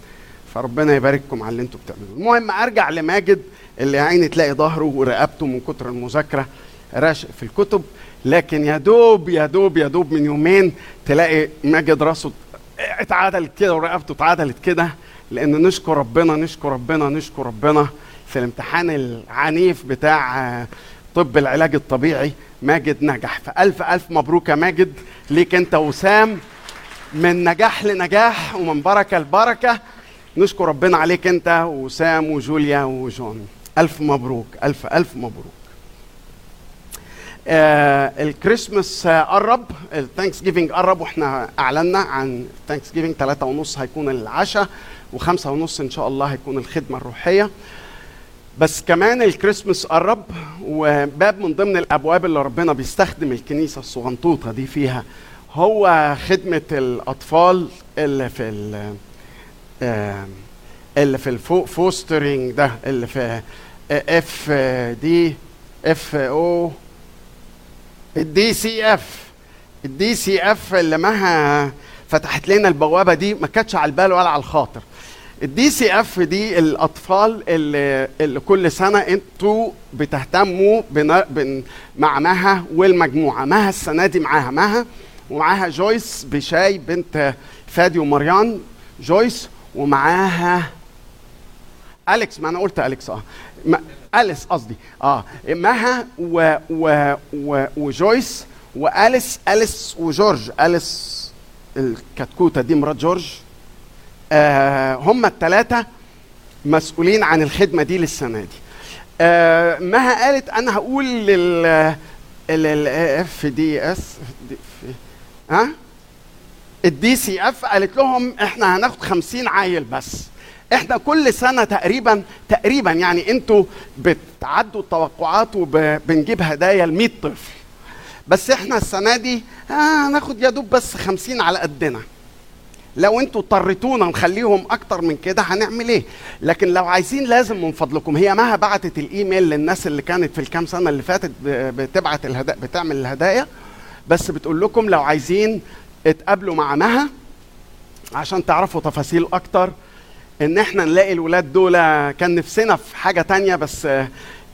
فربنا يبارككم على اللي أنتوا بتعملوه. المهم أرجع لماجد اللي عيني تلاقي ظهره ورقبته من كتر المذاكرة راشق في الكتب. لكن يا دوب يا دوب يا دوب من يومين تلاقي ماجد راسه اتعدلت كده ورقبته اتعدلت كده. لأن نشكر ربنا نشكر ربنا نشكر ربنا في الامتحان العنيف بتاع آه، طب العلاج الطبيعي. ماجد نجح فالف ألف مبروك يا ماجد ليك أنت وسام. من نجاح لنجاح ومن بركة لبركة. نشكر ربنا عليك أنت وسام وجوليا وجون. ألف مبروك ألف ألف مبروك. آه الكريسماس قرب ال Thanksgiving قرب وإحنا أعلنا عن Thanksgiving ثلاثة ونص هيكون العشاء وخمسة ونص إن شاء الله هيكون الخدمة الروحية. بس كمان الكريسماس قرب وباب من ضمن الأبواب اللي ربنا بيستخدم الكنيسة الصغنطوطة دي فيها هو خدمة الأطفال اللي في ال آم، اللي في الفوق فوسترنج ده اللي في F DF أو ال DCF ال DCF اللي مها فتحت لنا البوابة دي ما كانتش على البال ولا على الخاطر. ال DCF دي الاطفال اللي, اللي كل سنة أنتوا بتهتموا مع مها والمجموعة. مها السنة دي معاها. مها ومعاها جويس بشاي بنت فادي ومريان جويس ومعاها أليكس. ما أنا قلت أليكس آه. أليس قصدي. آه. مها و و و وجويس وأليس أليس وجورج. أليس الكتكوتة دي مرات جورج. آه هم الثلاثه مسؤولين عن الخدمة دي للسنة دي. آه مها قالت أنا هقول لل FDS ها؟ ال DCF قالت لهم إحنا هناخد 50 عيل بس. إحنا كل سنة تقريبا تقريبا يعني أنتوا بتعدوا التوقعات وبنجيب هدايا ل 100 طفل. بس إحنا السنة دي آه هناخد يا دوب بس 50 على قدنا. لو أنتوا اضطريتونا نخليهم أكتر من كده هنعمل إيه؟ لكن لو عايزين لازم من فضلكم. هي مها بعتت الإيميل للناس اللي كانت في الكام سنة اللي فاتت بتبعت الهدايا بتعمل الهدايا بس بتقول لكم لو عايزين اتقابلوا مع مها عشان تعرفوا تفاصيل أكتر. إن إحنا نلاقي الولاد دول كان نفسنا في حاجة تانية بس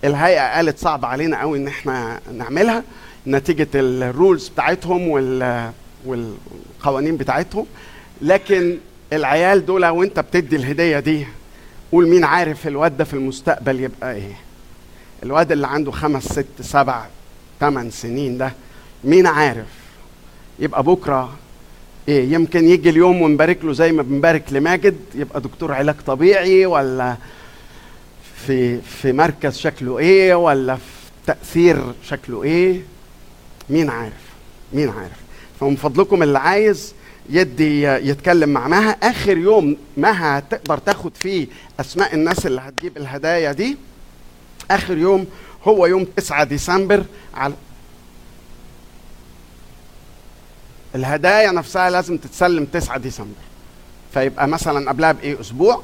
الهيئة قالت صعب علينا قوي إن إحنا نعملها. نتيجة الرولز بتاعتهم وال والقوانين بتاعتهم. لكن العيال دول وانت بتدي الهدية دي قول مين عارف الواد ده في المستقبل يبقى إيه؟ الواد اللي عنده خمس ست سبع ثمان سنين ده مين عارف؟ يبقى بكرة إيه يمكن يجي اليوم ونبارك له زي ما بنبارك لماجد يبقى دكتور علاج طبيعي ولا في في مركز شكله إيه ولا في تأثير شكله إيه؟ مين عارف؟ مين عارف؟ فمن فضلكم اللي عايز يدي يتكلم مع مها. آخر يوم مها تقدر تاخد فيه أسماء الناس اللي هتجيب الهدايا دي. آخر يوم هو يوم 9 ديسمبر على الهدايا نفسها لازم تتسلم 9 ديسمبر. فيبقى مثلا قبلها بإيه؟ أسبوع.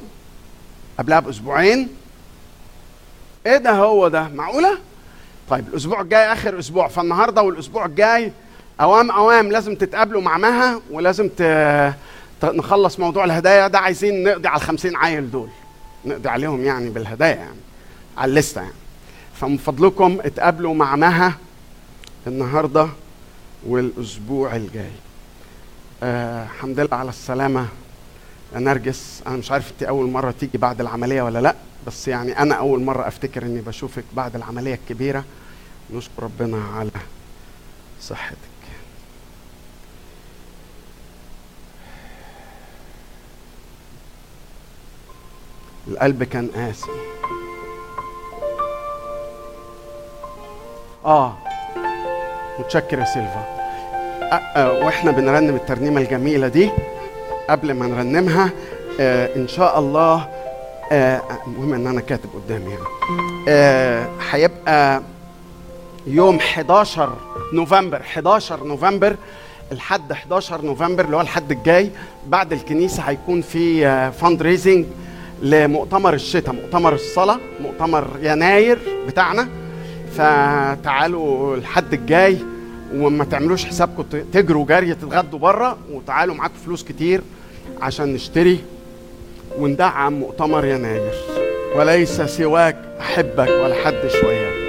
قبلها بأسبوعين. إيه ده هو ده؟ معقولة؟ طيب الأسبوع الجاي آخر أسبوع. فالنهاردة والأسبوع الجاي أوام أوام لازم تتقابلوا مع مها ولازم ت... نخلص موضوع الهدايا ده. عايزين نقضي على الخمسين عيل دول. نقضي عليهم يعني بالهدايا يعني على الليستة يعني. فمن فضلكم اتقابلوا مع مها النهارده والأسبوع الجاي. آه الحمد لله على السلامة. يا نرجس. أنا مش عارف أنت أول مرة تيجي بعد العملية ولا لأ بس يعني أنا أول مرة أفتكر إني بشوفك بعد العملية الكبيرة. نشكر ربنا على صحتك. القلب كان قاسي. آه. متشكر يا سيلفا. أه أه وإحنا بنرنم الترنيمة الجميلة دي. قبل ما نرنمها آه إن شاء الله آه المهم إن أنا كاتب قدامي يعني. آه هيبقى يوم 11 نوفمبر. 11 نوفمبر الحد 11 نوفمبر اللي هو الحد الجاي بعد الكنيسة هيكون في fundraising لمؤتمر الشتاء مؤتمر الصلاة مؤتمر يناير بتاعنا. فتعالوا الحد الجاي وما تعملوش حسابكم تجروا جري تتغدوا بره وتعالوا معاكم فلوس كتير عشان نشتري وندعم مؤتمر يناير. وليس سواك أحبك ولا حد شوية.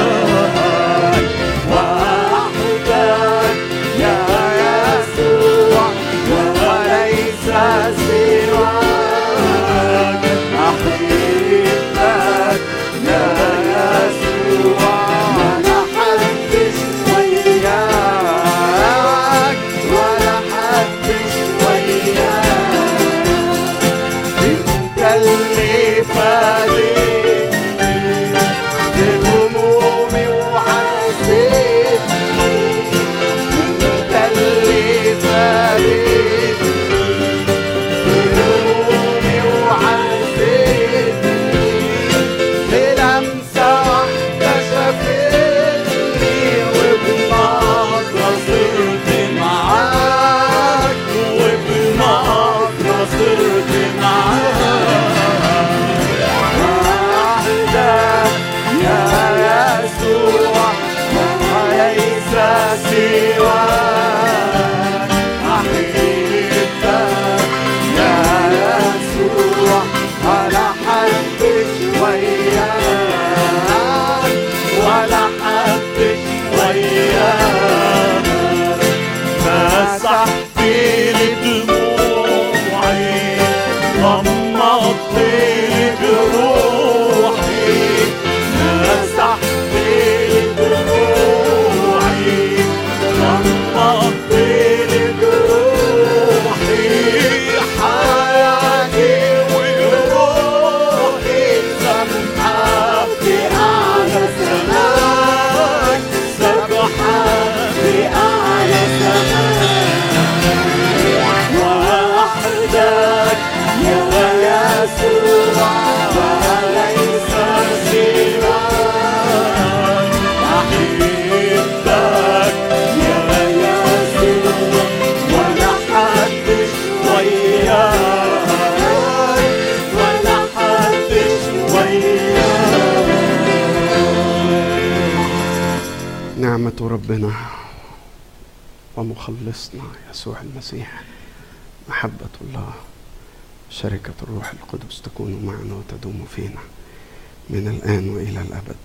ربنا ومخلصنا يسوع المسيح. محبة الله شركة الروح القدس تكون معنا وتدوم فينا من الآن وإلى الأبد.